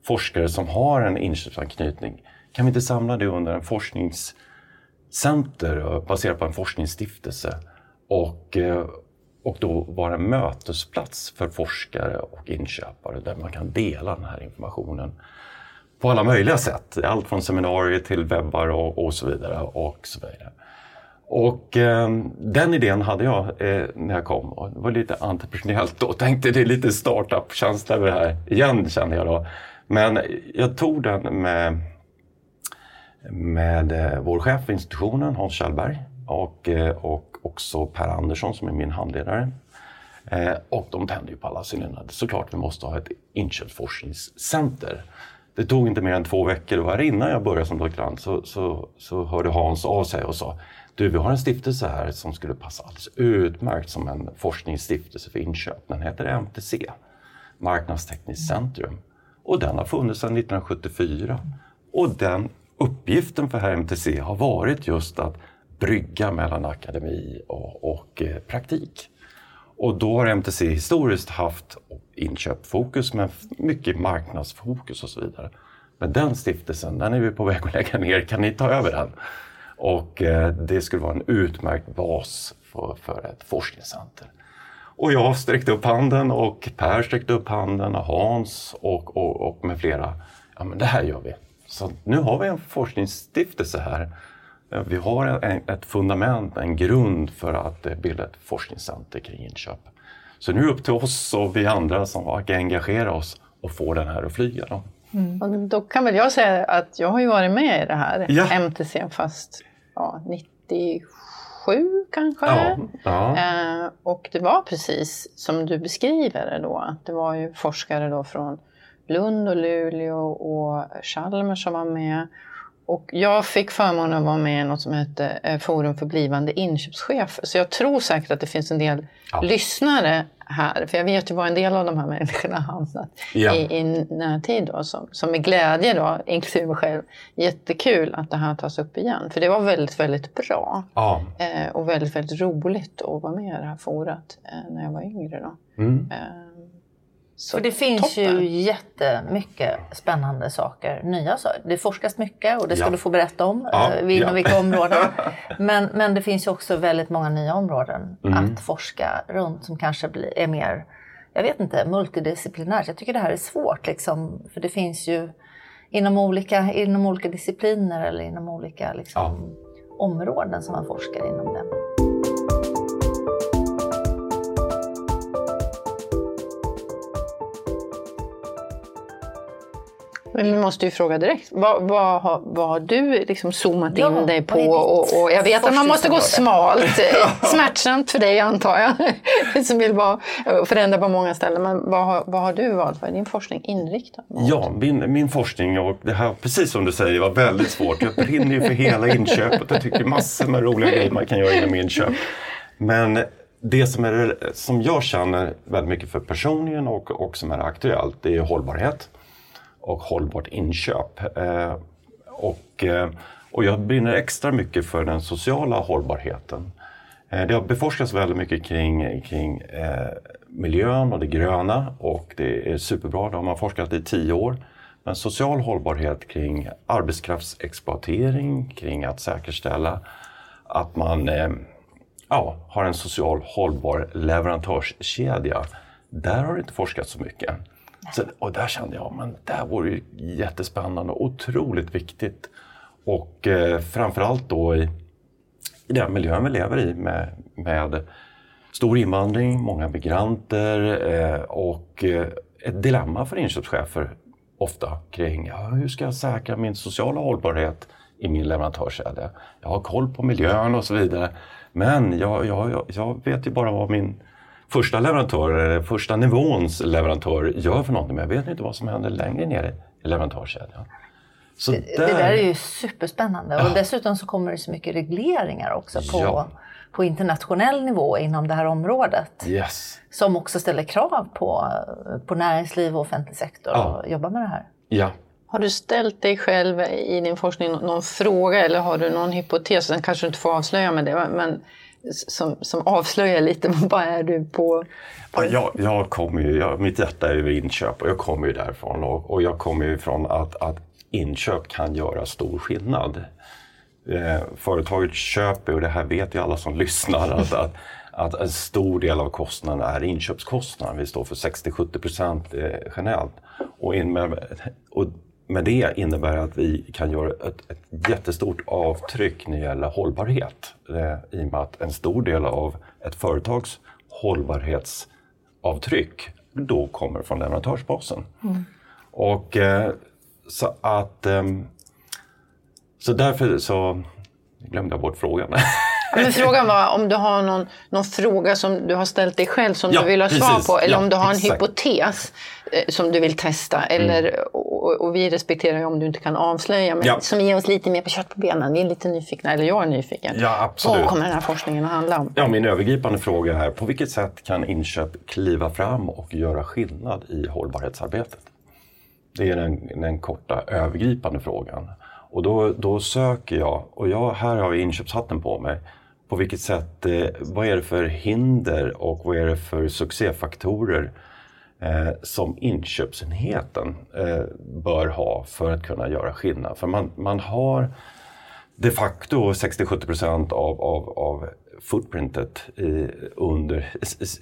forskare som har en inköpsanknytning kan vi inte samla det under en forskningscenter eh, baserat på en forskningsstiftelse och, eh, och då vara en mötesplats för forskare och inköpare där man kan dela den här informationen på alla möjliga sätt. Allt från seminarier till webbar och, och så vidare. Och så vidare. Och eh, den idén hade jag eh, när jag kom och det var lite entreprenöriellt då. Tänkte det är lite startup-känsla över det här igen kände jag då. Men jag tog den med, med eh, vår chef för institutionen, Hans Kjellberg och, eh, och också Per Andersson som är min handledare. Eh, och de tände ju på alla cylindrar. Såklart vi måste ha ett inköpsforskningscenter. Det tog inte mer än två veckor och här innan jag började som doktorand så, så, så hörde Hans av sig och sa du, vi har en stiftelse här som skulle passa alldeles utmärkt som en forskningsstiftelse för inköp. Den heter MTC, Marknadstekniskt centrum. Och den har funnits sedan 1974. Och den uppgiften för MTC har varit just att brygga mellan akademi och, och eh, praktik. Och då har MTC historiskt haft inköpfokus men mycket marknadsfokus och så vidare. Men den stiftelsen, den är vi på väg att lägga ner. Kan ni ta över den? Och eh, det skulle vara en utmärkt bas för, för ett forskningscenter. Och jag sträckte upp handen och Per sträckte upp handen och Hans och, och, och med flera. Ja men det här gör vi. Så nu har vi en forskningsstiftelse här. Vi har en, ett fundament, en grund för att eh, bilda ett forskningscenter kring inköp. Så nu är det upp till oss och vi andra som ska engagera oss och få den här att flyga. Då. Mm. då kan väl jag säga att jag har ju varit med i det här ja. MTC fast ja, 97 kanske. Ja, ja. Eh, och det var precis som du beskriver det då, att det var ju forskare då från Lund och Luleå och Chalmers som var med. Och jag fick förmånen att vara med i något som heter eh, Forum för blivande inköpschefer. Så jag tror säkert att det finns en del ja. lyssnare här. För jag vet ju var en del av de här människorna har hamnat ja. i, i närtid. Då, som, som med glädje, då, inklusive mig själv, jättekul att det här tas upp igen. För det var väldigt, väldigt bra. Ja. Eh, och väldigt, väldigt roligt att vara med i det här forat eh, när jag var yngre. Då. Mm. Eh, så För det finns toppen. ju jättemycket spännande saker, nya saker. Det forskas mycket och det ska ja. du få berätta om, ja, inom ja. vilka områden. Men, men det finns ju också väldigt många nya områden mm. att forska runt som kanske blir, är mer, jag vet inte, multidisciplinärt. Jag tycker det här är svårt liksom, för det finns ju inom olika, inom olika discipliner eller inom olika liksom, områden som man forskar inom det. Men vi måste ju fråga direkt. Vad, vad, har, vad har du liksom zoomat ja, in dig på? Och, och, jag vet att man måste gå smalt. Smärtsamt för dig antar jag. som vill vara, förändra på många ställen. Men vad har, vad har du valt? Vad är din forskning inriktad mot? Ja, min, min forskning och det här, precis som du säger, var väldigt svårt. Jag brinner ju för hela inköpet. Jag tycker massor med roliga grejer man kan göra inom inköp. Men det som, är, som jag känner väldigt mycket för personligen och, och som är aktuellt, det är hållbarhet och hållbart inköp. Eh, och, eh, och jag brinner extra mycket för den sociala hållbarheten. Eh, det har beforskats väldigt mycket kring, kring miljön och det gröna och det är superbra, det har man forskat i tio år. Men social hållbarhet kring arbetskraftsexploatering, kring att säkerställa att man ja, har en social hållbar leverantörskedja. Där har det inte forskats så mycket. Så, och där kände jag, men det här vore ju jättespännande och otroligt viktigt. Och eh, framförallt då i, i den miljön vi lever i med, med stor invandring, många migranter eh, och eh, ett dilemma för inköpschefer ofta kring ja, hur ska jag säkra min sociala hållbarhet i min leverantörskedja. Jag har koll på miljön och så vidare. Men jag, jag, jag vet ju bara vad min första leverantör, eller första nivåns leverantör gör för någonting. Men jag vet inte vad som händer längre ner i leverantörskedjan. Så det, där... det där är ju superspännande ja. och dessutom så kommer det så mycket regleringar också på, ja. på internationell nivå inom det här området. Yes. Som också ställer krav på, på näringsliv och offentlig sektor ja. att jobba med det här. Ja. Har du ställt dig själv i din forskning någon fråga eller har du någon hypotes? Den kanske du inte får avslöja med det, men som, som avslöjar lite vad är du på? på... Jag, jag kommer ju, jag, mitt hjärta är ju inköp och jag kommer ju därifrån och, och jag kommer ju ifrån att, att inköp kan göra stor skillnad. Eh, företaget köper, och det här vet ju alla som lyssnar, att, att, att en stor del av kostnaden är inköpskostnaden. Vi står för 60-70 procent eh, generellt. Och, in med, och med det innebär att vi kan göra ett, ett jättestort avtryck när det gäller hållbarhet. Eh, I och med att en stor del av ett företags hållbarhetsavtryck då kommer från leverantörsbasen. Mm. Och eh, så att ehm, så därför så glömde jag bort frågan. Men frågan var om du har någon, någon fråga som du har ställt dig själv som ja, du vill ha svar på eller ja, om du har en exakt. hypotes eh, som du vill testa. Eller, mm. och, och, vi respekterar ju om du inte kan avslöja, men ja. som ger oss lite mer på kött på benen. Vi är lite nyfikna, eller jag är nyfiken. Ja, absolut. Vad kommer den här forskningen att handla om? Ja, min övergripande fråga är på vilket sätt kan inköp kliva fram och göra skillnad i hållbarhetsarbetet? Det är den, den korta övergripande frågan. Och då, då söker jag, och jag, här har jag inköpshatten på mig, på vilket sätt, eh, vad är det för hinder och vad är det för succéfaktorer eh, som inköpsenheten eh, bör ha för att kunna göra skillnad? För man, man har de facto 60-70 av, av, av footprintet i, under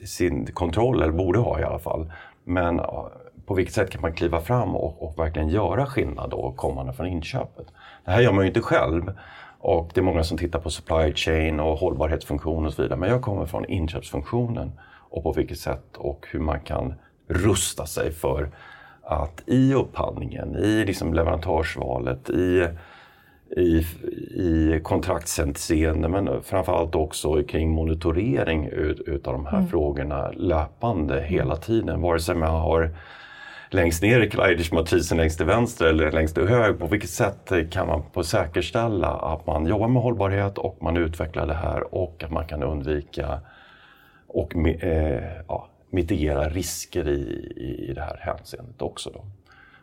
sin kontroll, eller borde ha i alla fall. Men på vilket sätt kan man kliva fram och, och verkligen göra skillnad då kommande från inköpet? Det här gör man ju inte själv och det är många som tittar på supply chain och hållbarhetsfunktion och så vidare. Men jag kommer från inköpsfunktionen och på vilket sätt och hur man kan rusta sig för att i upphandlingen, i liksom leverantörsvalet, i, i, i kontraktshänseende men framförallt också kring monitorering ut, utav de här mm. frågorna löpande hela tiden. Vare sig man har längst ner i Kleidermatrisen längst till vänster eller längst till höger. På vilket sätt kan man på säkerställa att man jobbar med hållbarhet och man utvecklar det här och att man kan undvika och eh, ja, mitigera risker i, i det här hänseendet också. Då.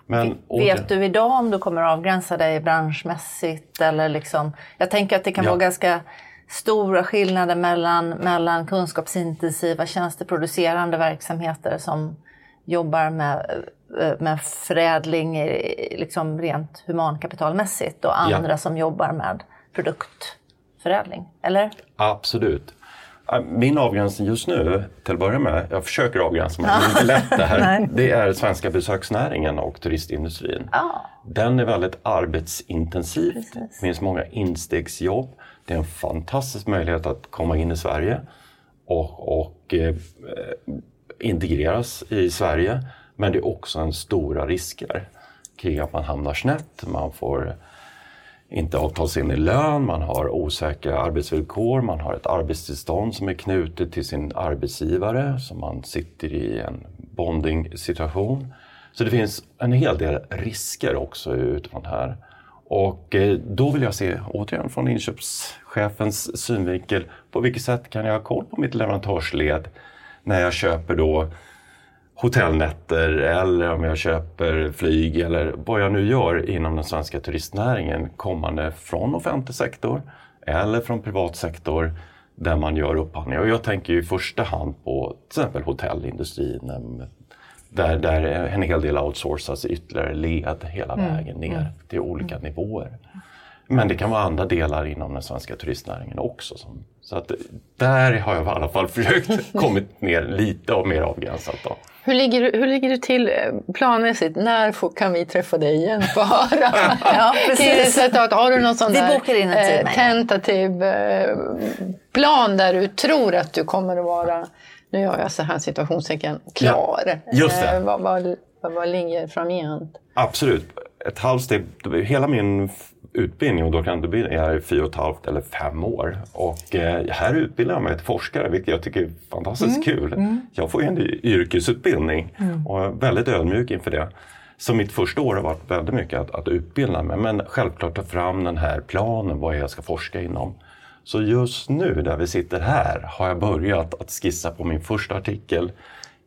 Men, Vet du idag om du kommer avgränsa dig branschmässigt? Eller liksom, jag tänker att det kan ja. vara ganska stora skillnader mellan, mellan kunskapsintensiva tjänsteproducerande verksamheter som jobbar med med förädling liksom rent humankapitalmässigt och andra ja. som jobbar med produktförädling, eller? Absolut. Min avgränsning just nu, till att börja med, jag försöker avgränsa mig, det är inte lätt det här, det är svenska besöksnäringen och turistindustrin. Ja. Den är väldigt arbetsintensiv, det finns många instegsjobb, det är en fantastisk möjlighet att komma in i Sverige och, och eh, integreras i Sverige. Men det är också en stora risker kring att man hamnar snett, man får inte avtalsenlig lön, man har osäkra arbetsvillkor, man har ett arbetstillstånd som är knutet till sin arbetsgivare, så man sitter i en bonding-situation. Så det finns en hel del risker också utifrån det här. Och eh, då vill jag se, återigen från inköpschefens synvinkel, på vilket sätt kan jag ha koll på mitt leverantörsled när jag köper då hotellnätter eller om jag köper flyg eller vad jag nu gör inom den svenska turistnäringen kommande från offentlig sektor eller från privat sektor där man gör upphandlingar. Och jag tänker i första hand på till exempel hotellindustrin där, där en hel del outsourcas ytterligare led hela mm. vägen ner mm. till olika nivåer. Men det kan vara andra delar inom den svenska turistnäringen också. Som, så att där har jag i alla fall försökt kommit ner lite och mer avgränsat. Då. Hur ligger, hur ligger det till eh, planmässigt? När får, kan vi träffa dig igen? Få höra. ja, precis. Har du någon sån vi där in en eh, tentativ eh, plan där du tror att du kommer att vara, nu gör jag så här situationstecken, klar? Ja, just det. Eh, vad, vad, vad, vad ligger framgent? Absolut. Ett halvt steg, hela min utbildning och doktorandutbildning är fyra och ett halvt eller fem år. Och eh, här utbildar jag mig till forskare vilket jag tycker är fantastiskt mm. kul. Mm. Jag får en yrkesutbildning mm. och är väldigt ödmjuk inför det. Så mitt första år har varit väldigt mycket att, att utbilda mig men självklart ta fram den här planen vad jag ska forska inom. Så just nu där vi sitter här har jag börjat att skissa på min första artikel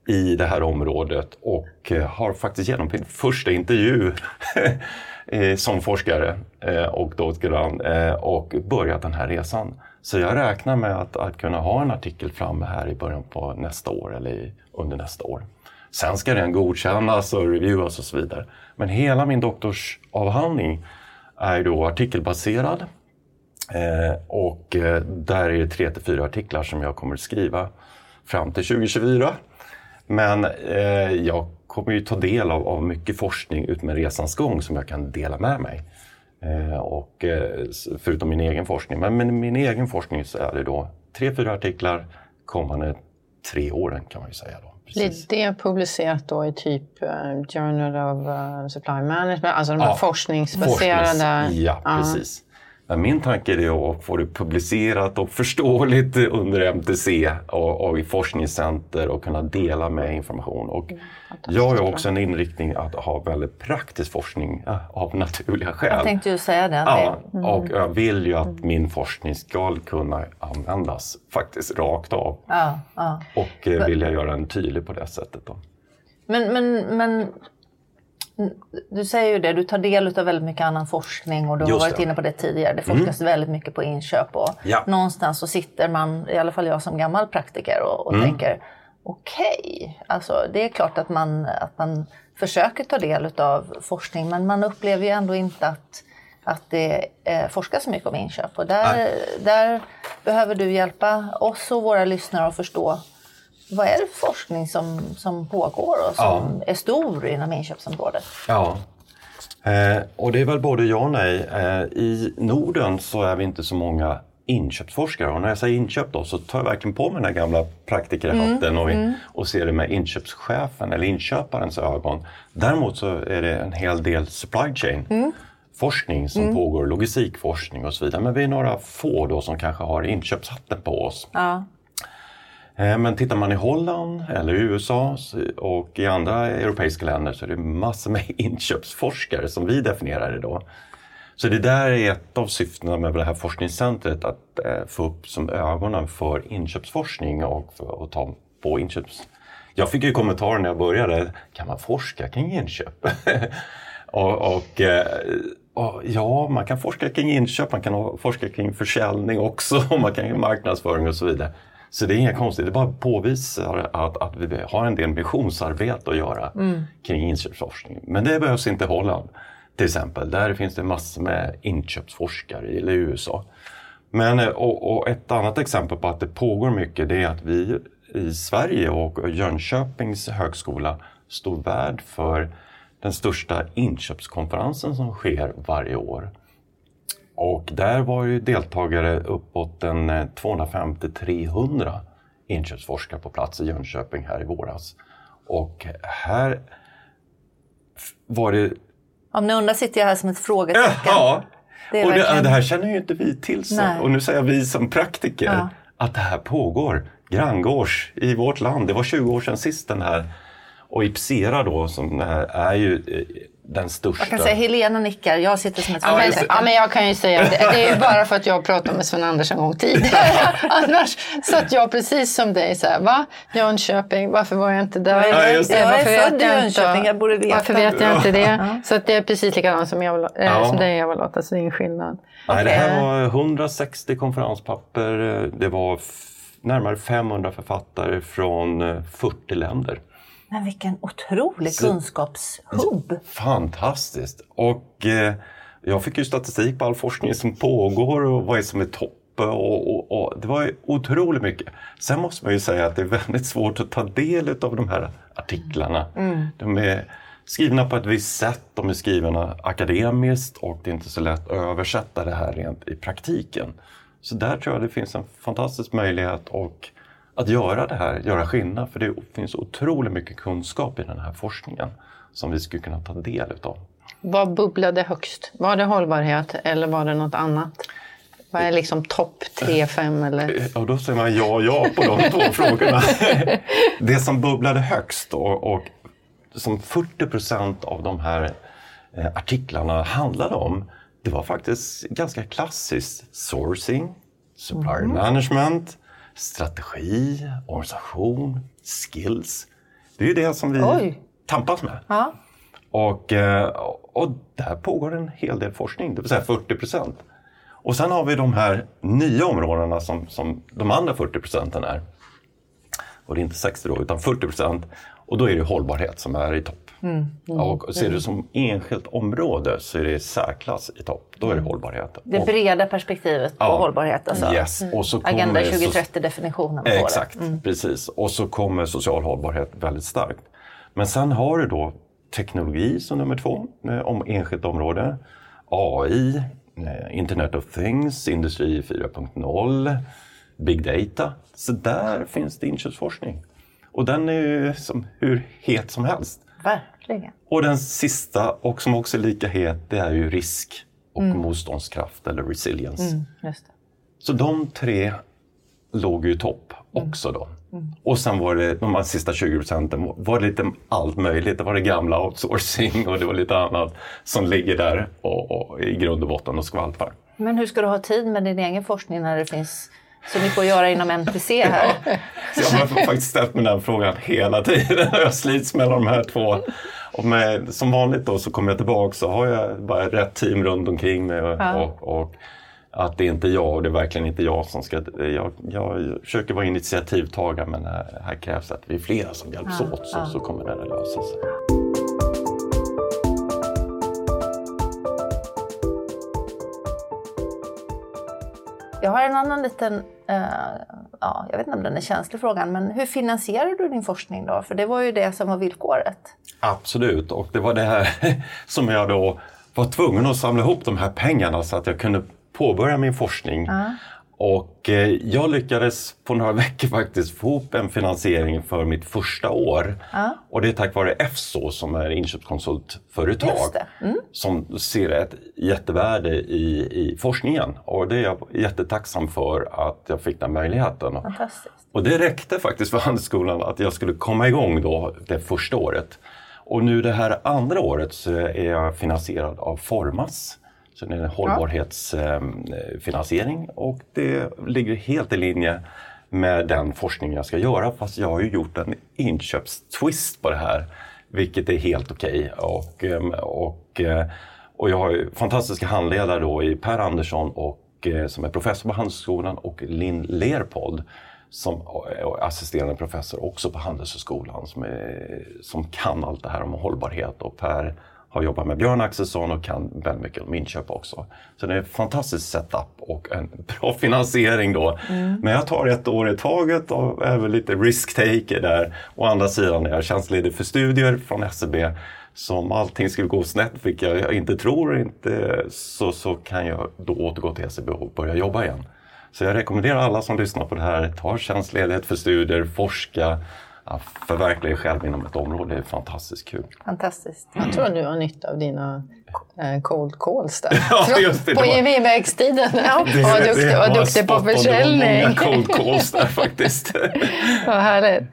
i det här området och eh, har faktiskt genomfört första intervju Eh, som forskare eh, och doktorand eh, och börjat den här resan. Så jag räknar med att, att kunna ha en artikel framme här i början på nästa år eller i, under nästa år. Sen ska den godkännas och reviewas och så vidare. Men hela min doktorsavhandling är då artikelbaserad. Eh, och eh, där är det tre till fyra artiklar som jag kommer att skriva fram till 2024. Men eh, jag kommer ju ta del av, av mycket forskning utmed resans gång som jag kan dela med mig. Eh, och, eh, förutom min egen forskning. Men med min egen forskning så är det då tre, fyra artiklar kommande tre åren kan man ju säga. Då. Precis. Blir det publicerat då i typ uh, Journal of uh, Supply Management, alltså de här ja, forskningsbaserade? Forsknings, ja, uh. precis. Min tanke är att få det publicerat och förståeligt under MTC och, och i forskningscenter och kunna dela med information. Och mm, jag har också en inriktning att ha väldigt praktisk forskning av naturliga skäl. Jag tänkte ju säga det. Ja, mm. och jag vill ju att mm. min forskning ska kunna användas faktiskt rakt av. Ja, ja. Och eh, vill jag göra den tydlig på det sättet. Då. Men, men, men du säger ju det, du tar del av väldigt mycket annan forskning och du har varit inne på det tidigare. Det forskas mm. väldigt mycket på inköp och ja. någonstans så sitter man, i alla fall jag som gammal praktiker och, och mm. tänker okej, okay. alltså det är klart att man, att man försöker ta del av forskning men man upplever ju ändå inte att, att det eh, forskas mycket om inköp och där, där behöver du hjälpa oss och våra lyssnare att förstå vad är det för forskning som, som pågår och som ja. är stor inom inköpsområdet? Ja, eh, och det är väl både ja och nej. Eh, I Norden så är vi inte så många inköpsforskare och när jag säger inköp då så tar jag verkligen på mig den här gamla praktikerhatten mm, och, mm. och ser det med inköpschefen eller inköparens ögon. Däremot så är det en hel del supply chain. Mm forskning som mm. pågår, logistikforskning och så vidare. Men vi är några få då som kanske har inköpshatten på oss. Ja. Eh, men tittar man i Holland eller USA och i andra europeiska länder så är det massor med inköpsforskare som vi definierar det då. Så det där är ett av syftena med det här forskningscentret, att eh, få upp som ögonen för inköpsforskning och, och ta på inköps... Jag fick ju kommentarer när jag började, kan man forska kring inköp? och, och, eh, och, ja, man kan forska kring inköp, man kan forska kring försäljning också, och man kan marknadsföring och så vidare. Så det är inga konstigt, det bara påvisar att, att vi har en del missionsarbete att göra mm. kring inköpsforskning. Men det behövs inte i Holland till exempel. Där finns det massor med inköpsforskare i USA. Men, eh, och, och, ett annat exempel på att det pågår mycket det är att vi i Sverige och Jönköpings högskola står värd för den största inköpskonferensen som sker varje år. Och där var ju deltagare uppåt en 250-300 eh, inköpsforskare på plats i Jönköping här i våras. Och här var det... Om ni undrar sitter jag här som ett frågetecken. Ja, det, och det, det, här känner ju inte vi till. Så. Och nu säger jag vi som praktiker ja. att det här pågår granngårds i vårt land. Det var 20 år sedan sist den här och Ipsera då, som är ju eh, den största... Jag kan säga Helena nickar, jag sitter som ett ja, men, ja, men jag kan ju säga det, det är ju bara för att jag pratade med Sven Anders en gång tidigare. Annars satt jag precis som dig så här, va? Jönköping, varför var jag inte där? Ja, jag är född i Jönköping, jag borde veta. Varför vet jag inte det? Ja. Så det är precis likadant som, jag, äh, ja. som dig Eva-Lotta, så det är ingen skillnad. Nej, det här var 160 konferenspapper, det var närmare 500 författare från 40 eh, länder. Men vilken otrolig kunskapshubb! Fantastiskt! Och eh, jag fick ju statistik på all forskning som pågår och vad är som är topp. Och, och, och, det var otroligt mycket. Sen måste man ju säga att det är väldigt svårt att ta del av de här artiklarna. Mm. De är skrivna på ett visst sätt, de är skrivna akademiskt och det är inte så lätt att översätta det här rent i praktiken. Så där tror jag det finns en fantastisk möjlighet och att göra det här, göra skillnad. För det finns otroligt mycket kunskap i den här forskningen som vi skulle kunna ta del utav. Vad bubblade högst? Var det hållbarhet eller var det något annat? Vad är liksom topp tre, fem eller? Ja, då säger man ja, ja på de två frågorna. Det som bubblade högst och, och som 40 procent av de här eh, artiklarna handlade om, det var faktiskt ganska klassiskt. Sourcing, supplier mm. management, strategi, organisation, skills. Det är ju det som vi Oj. tampas med. Ja. Och, eh, och där pågår en hel del forskning, det vill säga 40 procent. Och sen har vi de här nya områdena som, som de andra 40 procenten är. Och det är inte 60 då, utan 40 procent. Och då är det hållbarhet som är i topp. Mm, mm, och ser du som enskilt område så är det särklass i topp. Då är det mm. hållbarhet. Det breda perspektivet på ja, hållbarhet. Alltså. Yes. Och så Agenda 2030-definitionen på Exakt. Mm. precis. Och så kommer social hållbarhet väldigt starkt. Men sen har du då teknologi som nummer två, eh, om enskilt område. AI, eh, Internet of Things, Industri 4.0, Big Data. Så där finns det inköpsforskning. Och den är ju som hur het som helst. Verkligen. Och den sista, och som också är lika het, det är ju risk och mm. motståndskraft eller resilience. Mm, Så de tre låg ju topp också då. Mm. Och sen var det de här sista 20 procenten var det lite allt möjligt. Det var det gamla outsourcing och det var lite annat som ligger där och, och i grund och botten och skvalpar. Men hur ska du ha tid med din egen forskning när det finns så mycket att göra inom NPC här? jag har faktiskt ställt mig den frågan hela tiden. Jag slits mellan de här två. Och med, som vanligt då så kommer jag tillbaka så har jag bara rätt team runt omkring mig. Och, ja. och, och att det är inte jag och det är verkligen inte jag som ska... Jag, jag försöker vara initiativtagare men här, här krävs att vi är flera som hjälps ja, åt så, ja. så kommer det att lösa sig. Jag har en annan liten, uh, ja, jag vet inte om den är känslig frågan, men hur finansierar du din forskning då? För det var ju det som var villkoret. Absolut, och det var det här som jag då var tvungen att samla ihop de här pengarna så att jag kunde påbörja min forskning. Uh. Och eh, jag lyckades på några veckor faktiskt få ihop en finansiering för mitt första år. Uh. Och det är tack vare EFSO som är inköpskonsultföretag mm. som ser ett jättevärde i, i forskningen. Och det är jag jättetacksam för att jag fick den möjligheten. Och det räckte faktiskt för Handelsskolan att jag skulle komma igång då det första året. Och nu det här andra året så är jag finansierad av Formas så det är en hållbarhetsfinansiering och det ligger helt i linje med den forskning jag ska göra fast jag har ju gjort en inköpstwist på det här vilket är helt okej. Okay. Och, ehm, och, eh, och jag har fantastiska handledare då i Per Andersson och, eh, som är professor på Handelshögskolan och Linn Lerpold som eh, är assisterande professor också på Handelshögskolan som, är, som kan allt det här om hållbarhet. Och Per har jobbat med Björn Axelsson och kan väldigt mycket om inköp också. Så det är en fantastisk setup och en bra finansiering då. Mm. Men jag tar ett år i taget och väl lite risk-taker där. Å andra sidan är jag tjänstledig för studier från SCB. Så om allting skulle gå snett, vilket jag inte tror, inte, så, så kan jag då återgå till SCB och börja jobba igen. Så jag rekommenderar alla som lyssnar på det här, ta tjänstledighet för studier, forska, ja, förverkliga dig själv inom ett område är fantastiskt kul. Fantastiskt. Jag tror du har nytta av dina eh, cold calls där. ja, just det, på gemenvägstiden. Ja. Det, var duktig, det, var duktig på försäljning. Det var många cold calls där faktiskt. Vad härligt.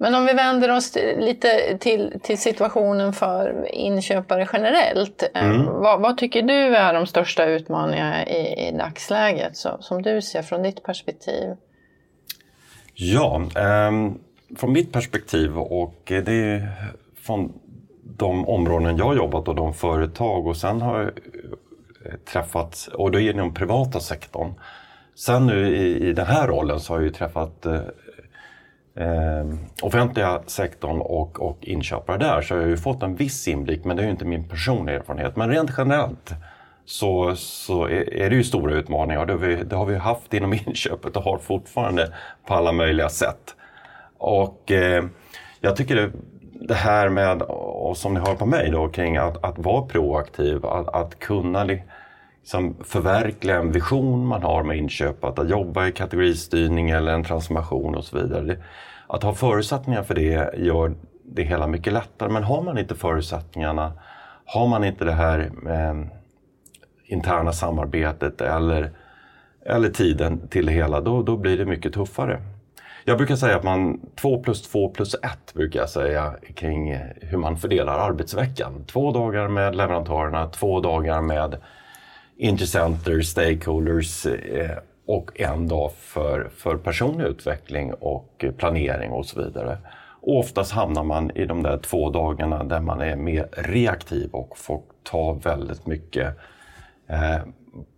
Men om vi vänder oss lite till, till situationen för inköpare generellt. Eh, mm. Vad, vad, tycker du är de största utmaningarna i, i dagsläget så, som du ser från ditt perspektiv? Ja, eh, från mitt perspektiv och eh, det är från de områden jag jobbat och de företag och sen har jag eh, träffat, och då är det inom privata sektorn. Sen nu i, i den här rollen så har jag ju träffat eh, eh, offentliga sektorn och, och inköpare där så jag har ju fått en viss inblick men det är ju inte min personliga erfarenhet. Men rent generellt så, så är det ju stora utmaningar. Det har, vi, det har vi haft inom inköpet och har fortfarande på alla möjliga sätt. Och eh, jag tycker det, det, här med, och som ni hör på mig då, kring att, att vara proaktiv, att, att kunna liksom förverkliga en vision man har med inköp, att jobba i kategoristyrning eller en transformation och så vidare. Det, att ha förutsättningar för det gör det hela mycket lättare. Men har man inte förutsättningarna, har man inte det här eh, interna samarbetet eller, eller tiden till det hela, då, då blir det mycket tuffare. Jag brukar säga att man 2 plus 2 plus 1 brukar jag säga kring hur man fördelar arbetsveckan. Två dagar med leverantörerna, två dagar med intressenter, stakeholders eh, och en dag för, för personlig utveckling och planering och så vidare. Och oftast hamnar man i de där två dagarna där man är mer reaktiv och får ta väldigt mycket eh,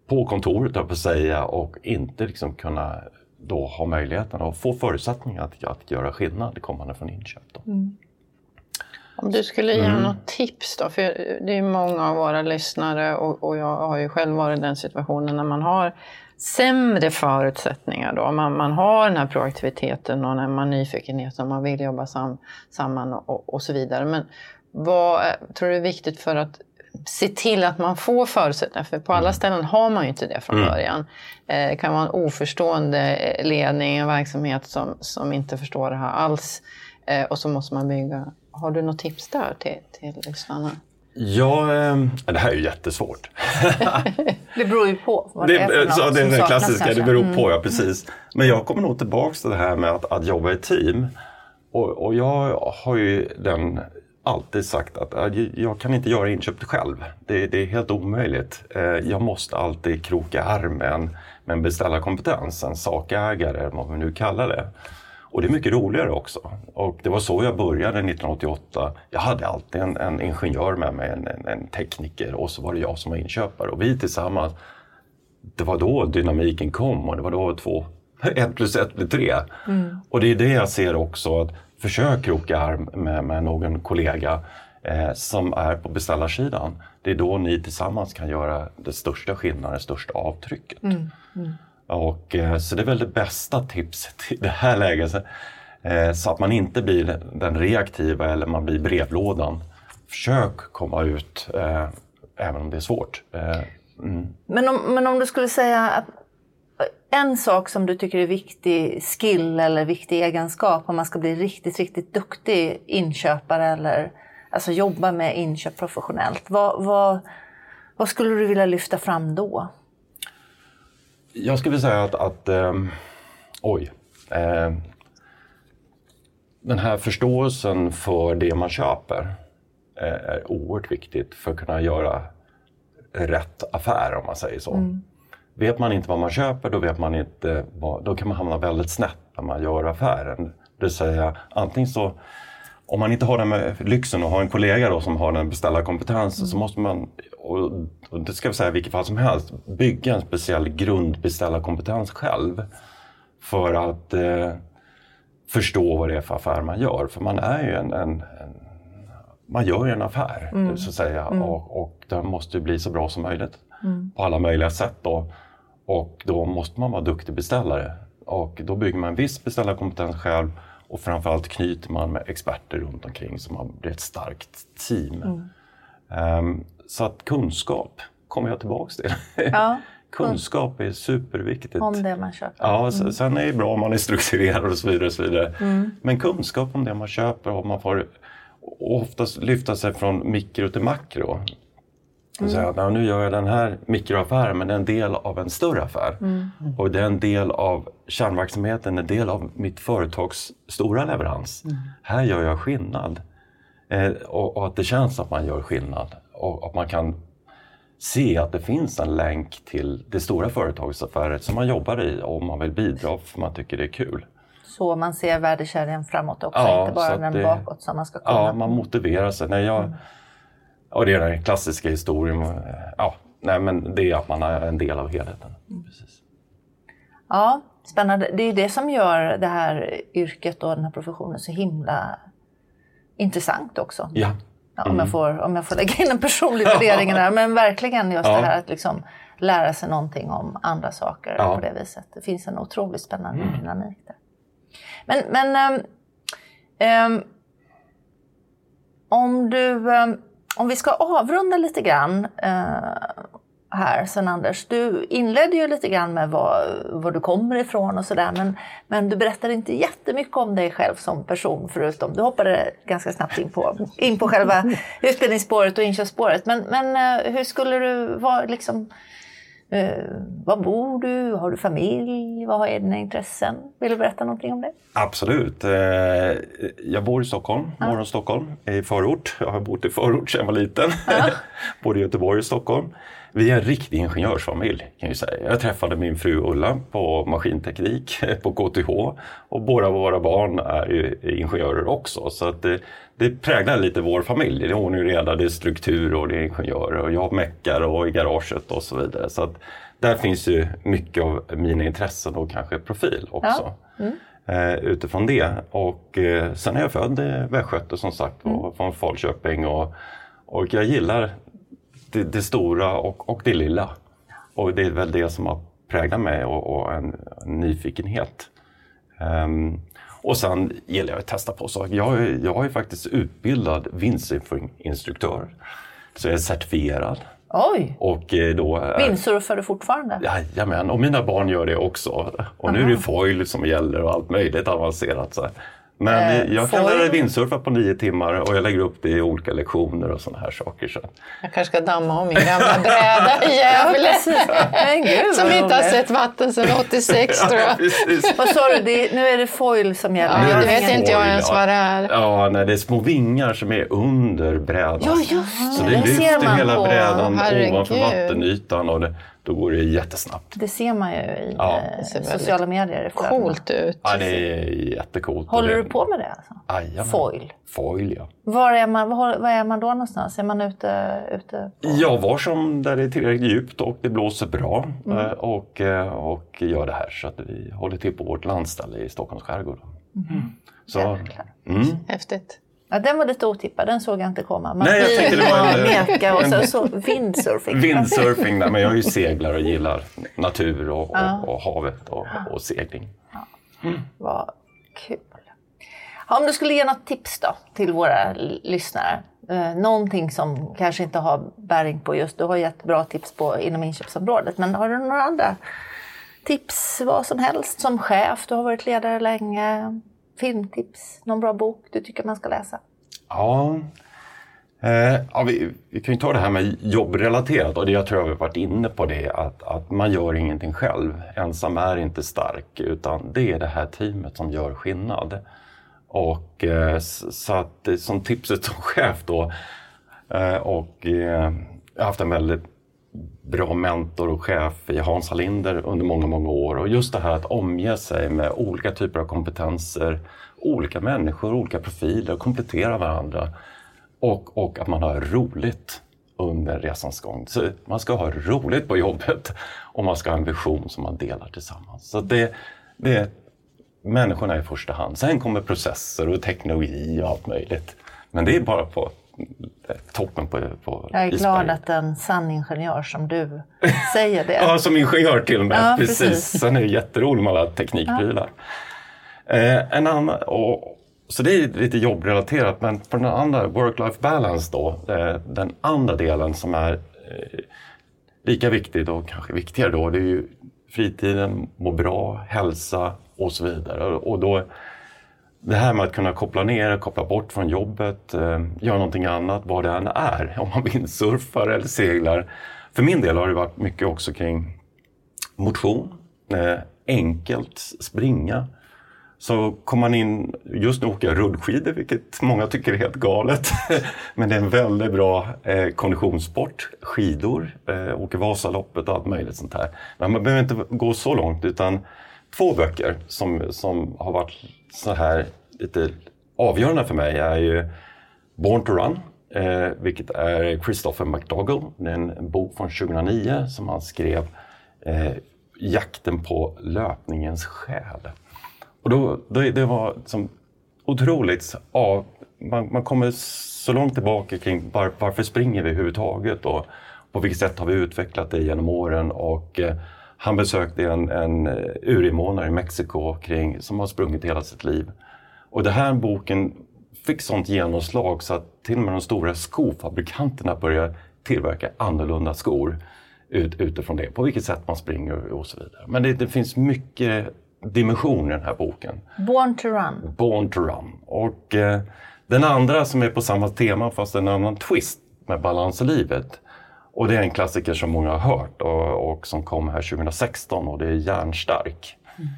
på kontoret, på säga, och inte liksom kunna då ha möjligheten och få förutsättningar att, att göra skillnad kommande från inköp. Då. Mm. Om du skulle ge mm. något tips då, för det är många av våra lyssnare och, och, jag har ju själv varit i den situationen när man har sämre förutsättningar då. Man, man har den här proaktiviteten och den här nyfikenheten och man vill jobba sam, samman och, och, så vidare. Men vad tror du är viktigt för att se till att man får förutsättningar? För på alla mm. ställen har man ju inte det från mm. början. Eh, det kan vara en oförstående ledning, en verksamhet som, som inte förstår det här alls. Eh, och så måste man bygga. Har du något tips där till, till lyssnarna? Ja, eh, det här är ju jättesvårt. det beror ju på vad det, det är för något så Det är det klassiska, kanske. det beror på, mm. ja precis. Men jag kommer nog tillbaka till det här med att, att jobba i team. Och, och, jag har ju den alltid sagt att jag kan inte göra inköp själv. Det, det är helt omöjligt. Eh, jag måste alltid kroka arm med en, beställarkompetens, en sakägare, vad vi nu kallar det. Och det är mycket roligare också. Och det var så jag började 1988. Jag hade alltid en, en ingenjör med mig, en, en, en, tekniker och så var det jag som var inköpare. Och vi tillsammans, det var då dynamiken kom och det var då två, ett plus ett blir tre. Mm. Och det är det jag ser också, att försök kroka arm med, med någon kollega eh, som är på beställarsidan. Det är då ni tillsammans kan göra det största skillnaden, det största avtrycket. Mm. Mm. Och, eh, så det är väl det bästa tipset i det här läget. Eh, så att man inte blir den reaktiva eller man blir brevlådan. Försök komma ut eh, även om det är svårt. Mm. Men, om, men om du skulle säga att en sak som du tycker är viktig skill eller viktig egenskap om man ska bli riktigt, riktigt duktig inköpare eller alltså jobba med inköp professionellt. Vad, vad, vad skulle du vilja lyfta fram då? Jag skulle säga att, att ähm, oj. Äh, den här förståelsen för det man köper är oerhört viktigt för att kunna göra rätt affär om man säger så. Mm. Vet man inte vad man köper då, vet man inte vad, då kan man hamna väldigt snett när man gör affären. Det vill säga antingen så om man inte har den med lyxen att ha en kollega då som har den beställarkompetensen mm. så måste man, och det ska vi säga i vilket fall som helst, bygga en speciell grundbeställarkompetens själv. För att eh, förstå vad det är för affär man gör. För man är ju en, en, en man gör ju en affär mm. så att säga mm. och, och den måste bli så bra som möjligt mm. på alla möjliga sätt. Då. Och då måste man vara duktig beställare och då bygger man en viss beställarkompetens själv och framförallt knyter man med experter runt omkring så man blir ett starkt team. Mm. Um, så att kunskap kommer jag tillbaks till. Ja. kunskap är superviktigt. Om det man köper. Ja, mm. sen är det bra om man är strukturerad och så vidare. Och så vidare. Mm. Men kunskap om det man köper och man får oftast lyfta sig från mikro till makro. Mm. Säga att nu gör jag den här mikroaffären men en del av en större affär. Mm. Och det är en del av kärnverksamheten, en del av mitt företags stora leverans. Mm. Här gör jag skillnad. Eh, och, och, att det känns att man gör skillnad. Och att man kan se att det finns en länk till det stora företagets affärer som man jobbar i och man vill bidra för man tycker det är kul. Så man ser värdekedjan framåt också, ja, inte bara den det, bakåt som man ska kunna. Ja, man motiverar sig. När jag, mm och det är den klassiska historien. Ja, nej, men det är att man är en del av helheten. Mm. Precis. Ja, spännande. Det är det som gör det här yrket och den här professionen så himla intressant också. Ja. Ja, om, jag mm. får, om jag får lägga in en personlig värdering där. Men verkligen just ja. det här att liksom lära sig någonting om andra saker ja. på det viset. Det finns en otroligt spännande mm. dynamik där. Men, men um, um, om du um, om vi ska avrunda lite grann eh, här sen Anders. Du inledde ju lite grann med var, var du kommer ifrån och sådär men, men du berättade inte jättemycket om dig själv som person förutom du hoppade ganska snabbt in på, in på själva utbildningsspåret och inköpsspåret. Men, men eh, hur skulle du vara liksom Eh, var bor du? Har du familj? Vad är dina intressen? Vill du berätta någonting om det? Absolut. Eh, jag bor i Stockholm, ja. norr om Stockholm, i förort. Jag har bott i förort sedan jag var liten, ja. både i Göteborg och Stockholm. Vi är en riktig ingenjörsfamilj kan jag säga. Jag träffade min fru Ulla på maskinteknik på KTH och båda våra barn är ju ingenjörer också. Så att det, det präglar lite vår familj. Det är ordning och reda, det är struktur och det är ingenjörer och jag meckar och i garaget och så vidare. Så att där finns ju mycket av mina intressen och kanske profil också. Ja. Mm. Eh, utifrån det. Och eh, sen är jag född i Västgöte som sagt mm. från Falköping och, och jag gillar det, det, stora och, och det lilla. Och det är väl det som har präglat mig och, och en, en, nyfikenhet. Um, och sen gillar jag att testa på saker. Jag, jag är faktiskt utbildad windsurfinginstruktör. Så jag är certifierad. Oj! Och eh, då, Vindsurfar du fortfarande? Jajamän, och mina barn gör det också. Och nu är det foil som gäller och allt möjligt avancerat. Så. Men eh, jag kan lära vindsurfa på nio timmar och jag lägger upp det i olika lektioner och sådana här saker. Så. Jag kanske ska damma om min gamla bräda i Gävle. som inte har sett vatten sedan 86 tror jag. vad sa du, det, nu är det foil som gäller? Ja, det vet foil, inte jag ens vad det är. Ja, nej, det är små vingar som är under brädan. Ja, just Så det, det lyfter hela på. brädan Herregud. ovanför vattenytan. Och det, då går det jättesnabbt. Det ser man ju i ja. Eh, sociala medier. Coolt ut. Ja, det är jättecoolt. Håller du på med det? Alltså? Foil? Foil, ja. Var är, man, var, var är man då någonstans? Är man ute? ute på... Ja, var som där det är tillräckligt djupt och det blåser bra. Mm. Eh, och, eh, och gör det här så att vi håller till på vårt landställe i Stockholms skärgård. Mm. Så, mm. Häftigt. Ja, den var lite otippad, den såg jag inte komma. Man nej, jag tänkte det var en, meka och så, så windsurfing. Windsurfing, nej, men jag är ju seglare och gillar natur och, ja. och, och havet och, och segling. Ja. Mm. Vad kul. Ja, om du skulle ge något tips då till våra lyssnare? Eh, någonting som kanske inte har bäring på just, du har gett bra tips på inom inköpsområdet, men har du några andra tips, vad som helst, som chef, du har varit ledare länge, filmtips, någon bra bok du tycker man ska läsa? Ja, eh, ja vi, vi, kan ju ta det här med jobbrelaterat och det jag tror jag har varit inne på det att, att man gör ingenting själv. Ensam är inte stark utan det är det här teamet som gör skillnad. Och eh, så att eh, som tipset som chef då eh, och eh, jag har haft en väldigt bra mentor och chef i Hans Hallinder under många, många år. Och just det här att omge sig med olika typer av kompetenser, olika människor, olika profiler, och komplettera varandra. Och, och att man har roligt under resans gång. Så man ska ha roligt på jobbet och man ska ha en vision som man delar tillsammans. Så det, det är människorna i första hand. Sen kommer processer och teknologi och allt möjligt. Men det är bara på toppen på, på Jag är glad att en sann ingenjör som du säger det. ja, som ingenjör till och med. Ja, precis. precis. Sen är det jätteroligt med alla teknikprylar. Ja. Eh, en annan, och, så det är lite jobbrelaterat, men på den andra, work-life balance då, eh, den andra delen som är eh, lika viktig och kanske viktigare då, det är ju fritiden, må bra, hälsa och så vidare. Och då det här med att kunna koppla ner, koppla bort från jobbet, eh, göra någonting annat, vad det än är. Om man vindsurfar eller seglar. För min del har det varit mycket också kring motion, eh, enkelt springa. Så kommer man in, just nu åker jag rullskidor vilket många tycker är helt galet. Men det är en väldigt bra eh, konditionssport. Skidor, eh, åker Vasaloppet och allt möjligt sånt här. Men man behöver inte gå så långt utan två böcker som, som har varit så här lite avgörande för mig är ju Born to Run, eh, vilket är Christopher McDougall. Det är en bok från 2009 som han skrev eh, Jakten på löpningens själ. Och då, det, det var som otroligt, av, man, man kommer så långt tillbaka kring var, varför springer vi överhuvudtaget och på vilket sätt har vi utvecklat det genom åren och eh, han besökte en, en urinvånare i Mexiko kring, som har sprungit hela sitt liv. Och den här boken fick sånt genomslag så att till och med de stora skofabrikanterna började tillverka annorlunda skor ut, utifrån det. På vilket sätt man springer och så vidare. Men det, det finns mycket dimensioner i den här boken. Born to run. Born to run. Och eh, den andra som är på samma tema fast en annan twist med balans i livet och det är en klassiker som många har hört och, och som kom här 2016 och det är Järnstark mm.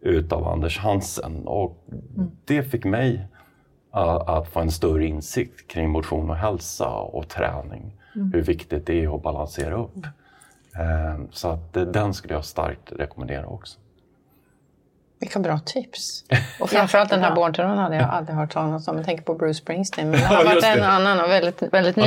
utav Anders Hansen. Och mm. Det fick mig att, att få en större insikt kring motion och hälsa och träning. mm. hur viktigt det är att balansera upp. Mm. Så att den skulle jag starkt rekommendera också. Vilka bra tips! Och framförallt den här Bornturen hade jag aldrig hört talas om. Jag tänker på Bruce Springsteen. Men det har varit en annan och väldigt, väldigt ja,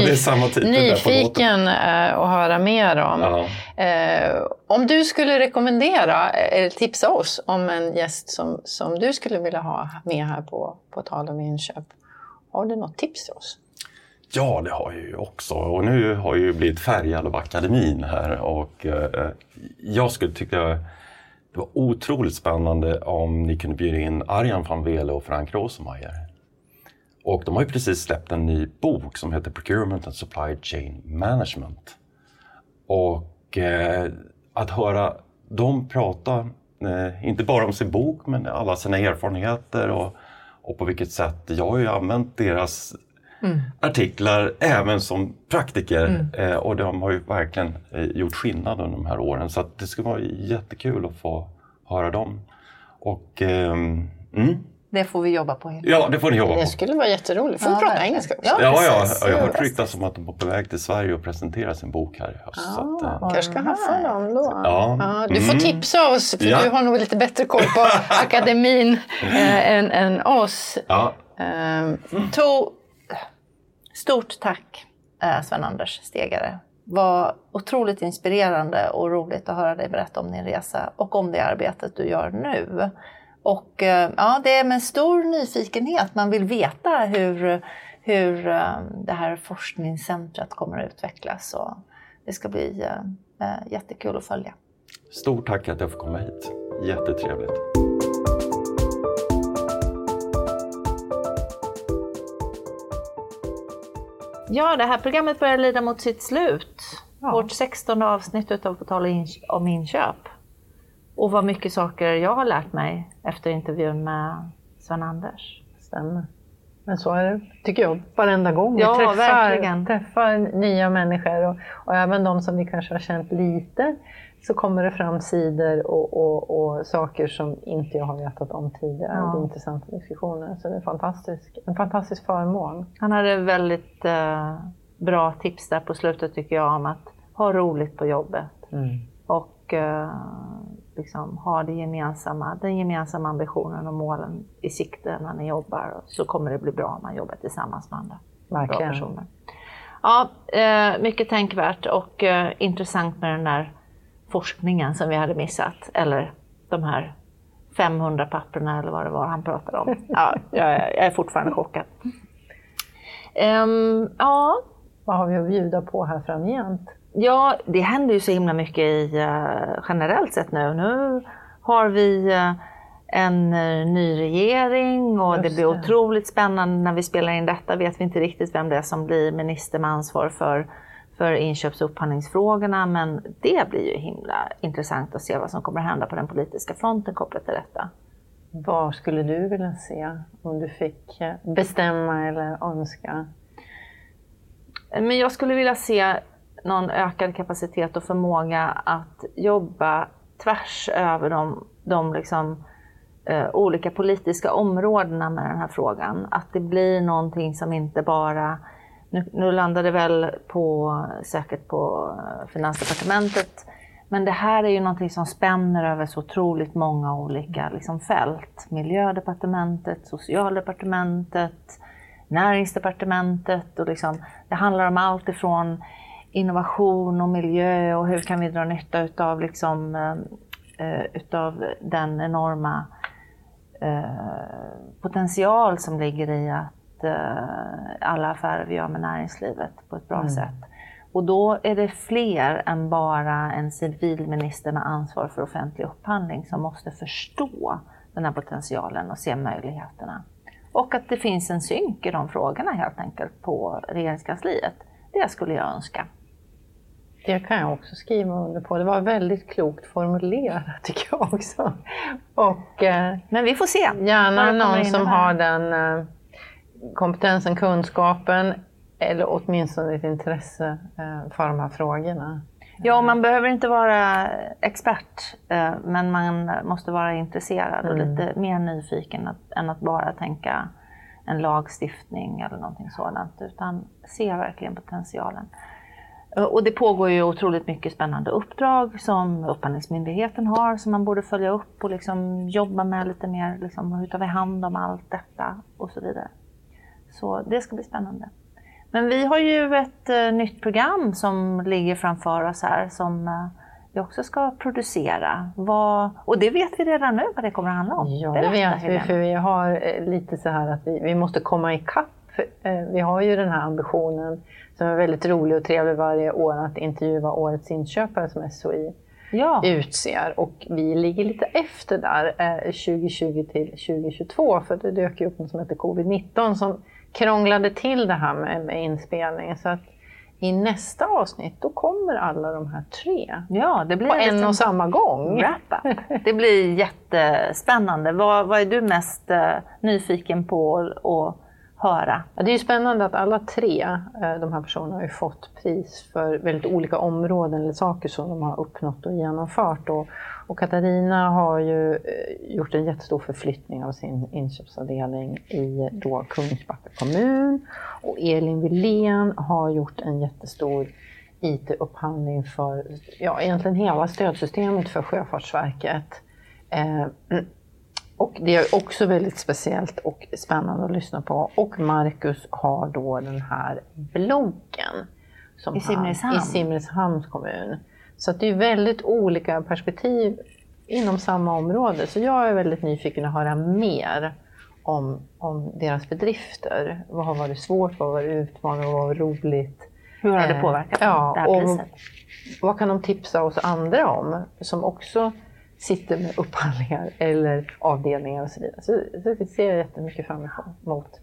nyfiken eh, att höra mer om. Eh, om du skulle rekommendera eller tipsa oss om en gäst som, som du skulle vilja ha med här på, på tal om inköp. Har du något tips till oss? Ja, det har jag ju också. Och nu har jag ju blivit färgad av akademin här och eh, jag skulle tycka det var otroligt spännande om ni kunde bjuda in Arjan van Vele och Frank Rosemeyer. Och de har ju precis släppt en ny bok som heter Procurement and Supply Chain Management. Och eh, att höra dem prata, eh, inte bara om sin bok, men alla sina erfarenheter och, och på vilket sätt. Jag har ju använt deras mm. artiklar även som praktiker mm. eh, och de har ju verkligen eh, gjort skillnad under de här åren. Så det skulle vara jättekul att få höra dem. Och, eh, mm. Det får vi jobba på. Ja, det får ni jobba på. Det skulle vara jätteroligt. Får vi ja, prata engelska också? Ja, ja, ja, jag har hört ryktas om att de är på väg till Sverige och presentera sin bok här i höst. Ah, att, äh, kanske ska haffa dem då. Ja. ja. du får mm. tipsa oss, för ja. du har nog lite bättre koll på akademin äh, än, än oss. Ja. Mm. To, Stort tack eh, Sven-Anders Stegare. var otroligt inspirerande och roligt att höra dig berätta om din resa och om det arbetet du gör nu. Och eh, ja, det är med stor nyfikenhet man vill veta hur, hur eh, det här forskningscentret kommer att utvecklas. Och det ska bli jättekul att följa. Stort tack att jag får komma hit. Jättetrevligt. Ja, det här programmet börjar lida mot sitt slut. Ja. Vårt 16 avsnitt av På tal om inköp. Och vad mycket saker jag har lärt mig efter intervjun med Sven-Anders. Stämmer. Men så är det, tycker jag, varenda gång ja, vi träffar, träffar nya människor och, och, även de som vi kanske har känt lite så kommer det fram sidor och, och, och saker som inte jag har vetat om tidigare. Ja. Det är intressanta diskussioner. Så det är fantastisk, en fantastisk förmån. Han hade väldigt eh, bra tips där på slutet tycker jag om att ha roligt på jobbet. Mm. Och eh, liksom, ha det gemensamma, den gemensamma ambitionen och målen i sikte när ni jobbar. Så kommer det bli bra om man jobbar tillsammans med andra Verkligen. bra personer. Ja, eh, mycket tänkvärt och eh, intressant med den där forskningen som vi hade missat. Eller de här 500 papperna eller vad det var han pratade om. Ja, jag, är fortfarande chockad. Um, ja. Vad har vi att bjuda på här framgent? Ja, det händer ju så himla mycket i, uh, generellt sett nu. Nu har vi uh, en uh, ny regering och Just det blir det. otroligt spännande när vi spelar in detta. Vet vi inte riktigt vem det är som blir minister med ansvar för för inköps och upphandlingsfrågorna men det blir ju himla intressant att se vad som kommer att hända på den politiska fronten kopplat till detta. Vad skulle du vilja se om du fick eh, bestämma eller önska? Men jag skulle vilja se någon ökad kapacitet och förmåga att jobba tvärs över de, de liksom, eh, olika politiska områdena med den här frågan. Att det blir någonting som inte bara nu, nu landar det väl på, säkert på eh, Finansdepartementet. Men det här är ju någonting som spänner över så otroligt många olika liksom, fält. Miljödepartementet, Socialdepartementet, Näringsdepartementet. Och liksom, det handlar om allt ifrån innovation och miljö och hur kan vi dra nytta utav, liksom, uh, utav den enorma uh, potential som ligger i att alla affärer vi gör med näringslivet på ett bra mm. sätt. Och då är det fler än bara en civilminister med ansvar för offentlig upphandling som måste förstå den här potentialen och se möjligheterna. Och att det finns en synk i de frågorna helt enkelt på regeringskansliet. Det skulle jag önska. Det kan jag också skriva under på. Det var väldigt klokt formulerat tycker jag också. Och, eh, Men vi får se. Gärna någon som har den eh, kompetensen, kunskapen eller åtminstone ett intresse eh, för de här frågorna. Ja, man behöver inte vara expert, eh, men man måste vara intresserad och mm. lite mer nyfiken än att bara tänka en lagstiftning eller någonting sådant, utan se verkligen potentialen. Och det pågår ju otroligt mycket spännande uppdrag som Upphandlingsmyndigheten har som man borde följa upp och liksom jobba med lite mer. Liksom, hur tar vi hand om allt detta och så vidare. Så det ska bli spännande. Men vi har ju ett uh, nytt program som ligger framför oss här som uh, vi också ska producera. Vad, och det vet vi redan nu vad det kommer att handla om. Ja, det vet vi, för vi har eh, lite så här att vi, vi måste komma ikapp. Vi har ju den här ambitionen som är väldigt rolig och trevlig varje år att intervjua årets inköpare som SOI ja. utser. Och vi ligger lite efter där 2020 till 2022 för det dök ju upp något som heter covid-19 som krånglade till det här med, med inspelningen. Så att i nästa avsnitt då kommer alla de här tre ja, det blir på en och samma gång. Det blir jättespännande. Vad, vad är du mest uh, nyfiken på att höra? Ja, det är spännande att alla tre uh, de här personerna har fått pris för väldigt olika områden eller saker som de har uppnått och genomfört. Och, och Katarina har ju eh, gjort en jättestor förflyttning av sin inköpsavdelning i då Kungsbacka kommun. Och Elin Wilén har gjort en jättestor IT-upphandling för ja, egentligen hela stödsystemet för Sjöfartsverket. Eh, och det är också väldigt speciellt och spännande att lyssna på. Och Marcus har då den här bloggen. Som I Simrishamn? I Simrishamns kommun. Så det är väldigt olika perspektiv inom samma område. Så jag är väldigt nyfiken att höra mer om, om deras bedrifter. Vad har varit svårt, vad har varit utmanande, vad har varit roligt? Hur har det eh, påverkat ja, det här priset? Vad kan de tipsa oss andra om som också sitter med upphandlingar eller avdelningar och så vidare. Så, så det ser jag jättemycket fram emot.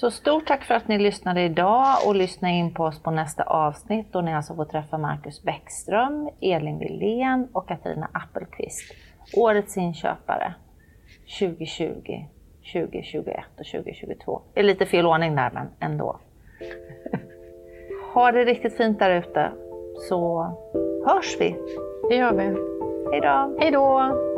Så stort tack för att ni lyssnade idag och lyssna in på oss på nästa avsnitt då ni alltså får träffa Marcus Bäckström, Elin Wilén och Katarina Appelqvist. Årets inköpare 2020, 2021 och 2022. Det är lite fel ordning där men ändå. Ha det riktigt fint där ute så hörs vi. Det gör vi. Hej då. Hej då.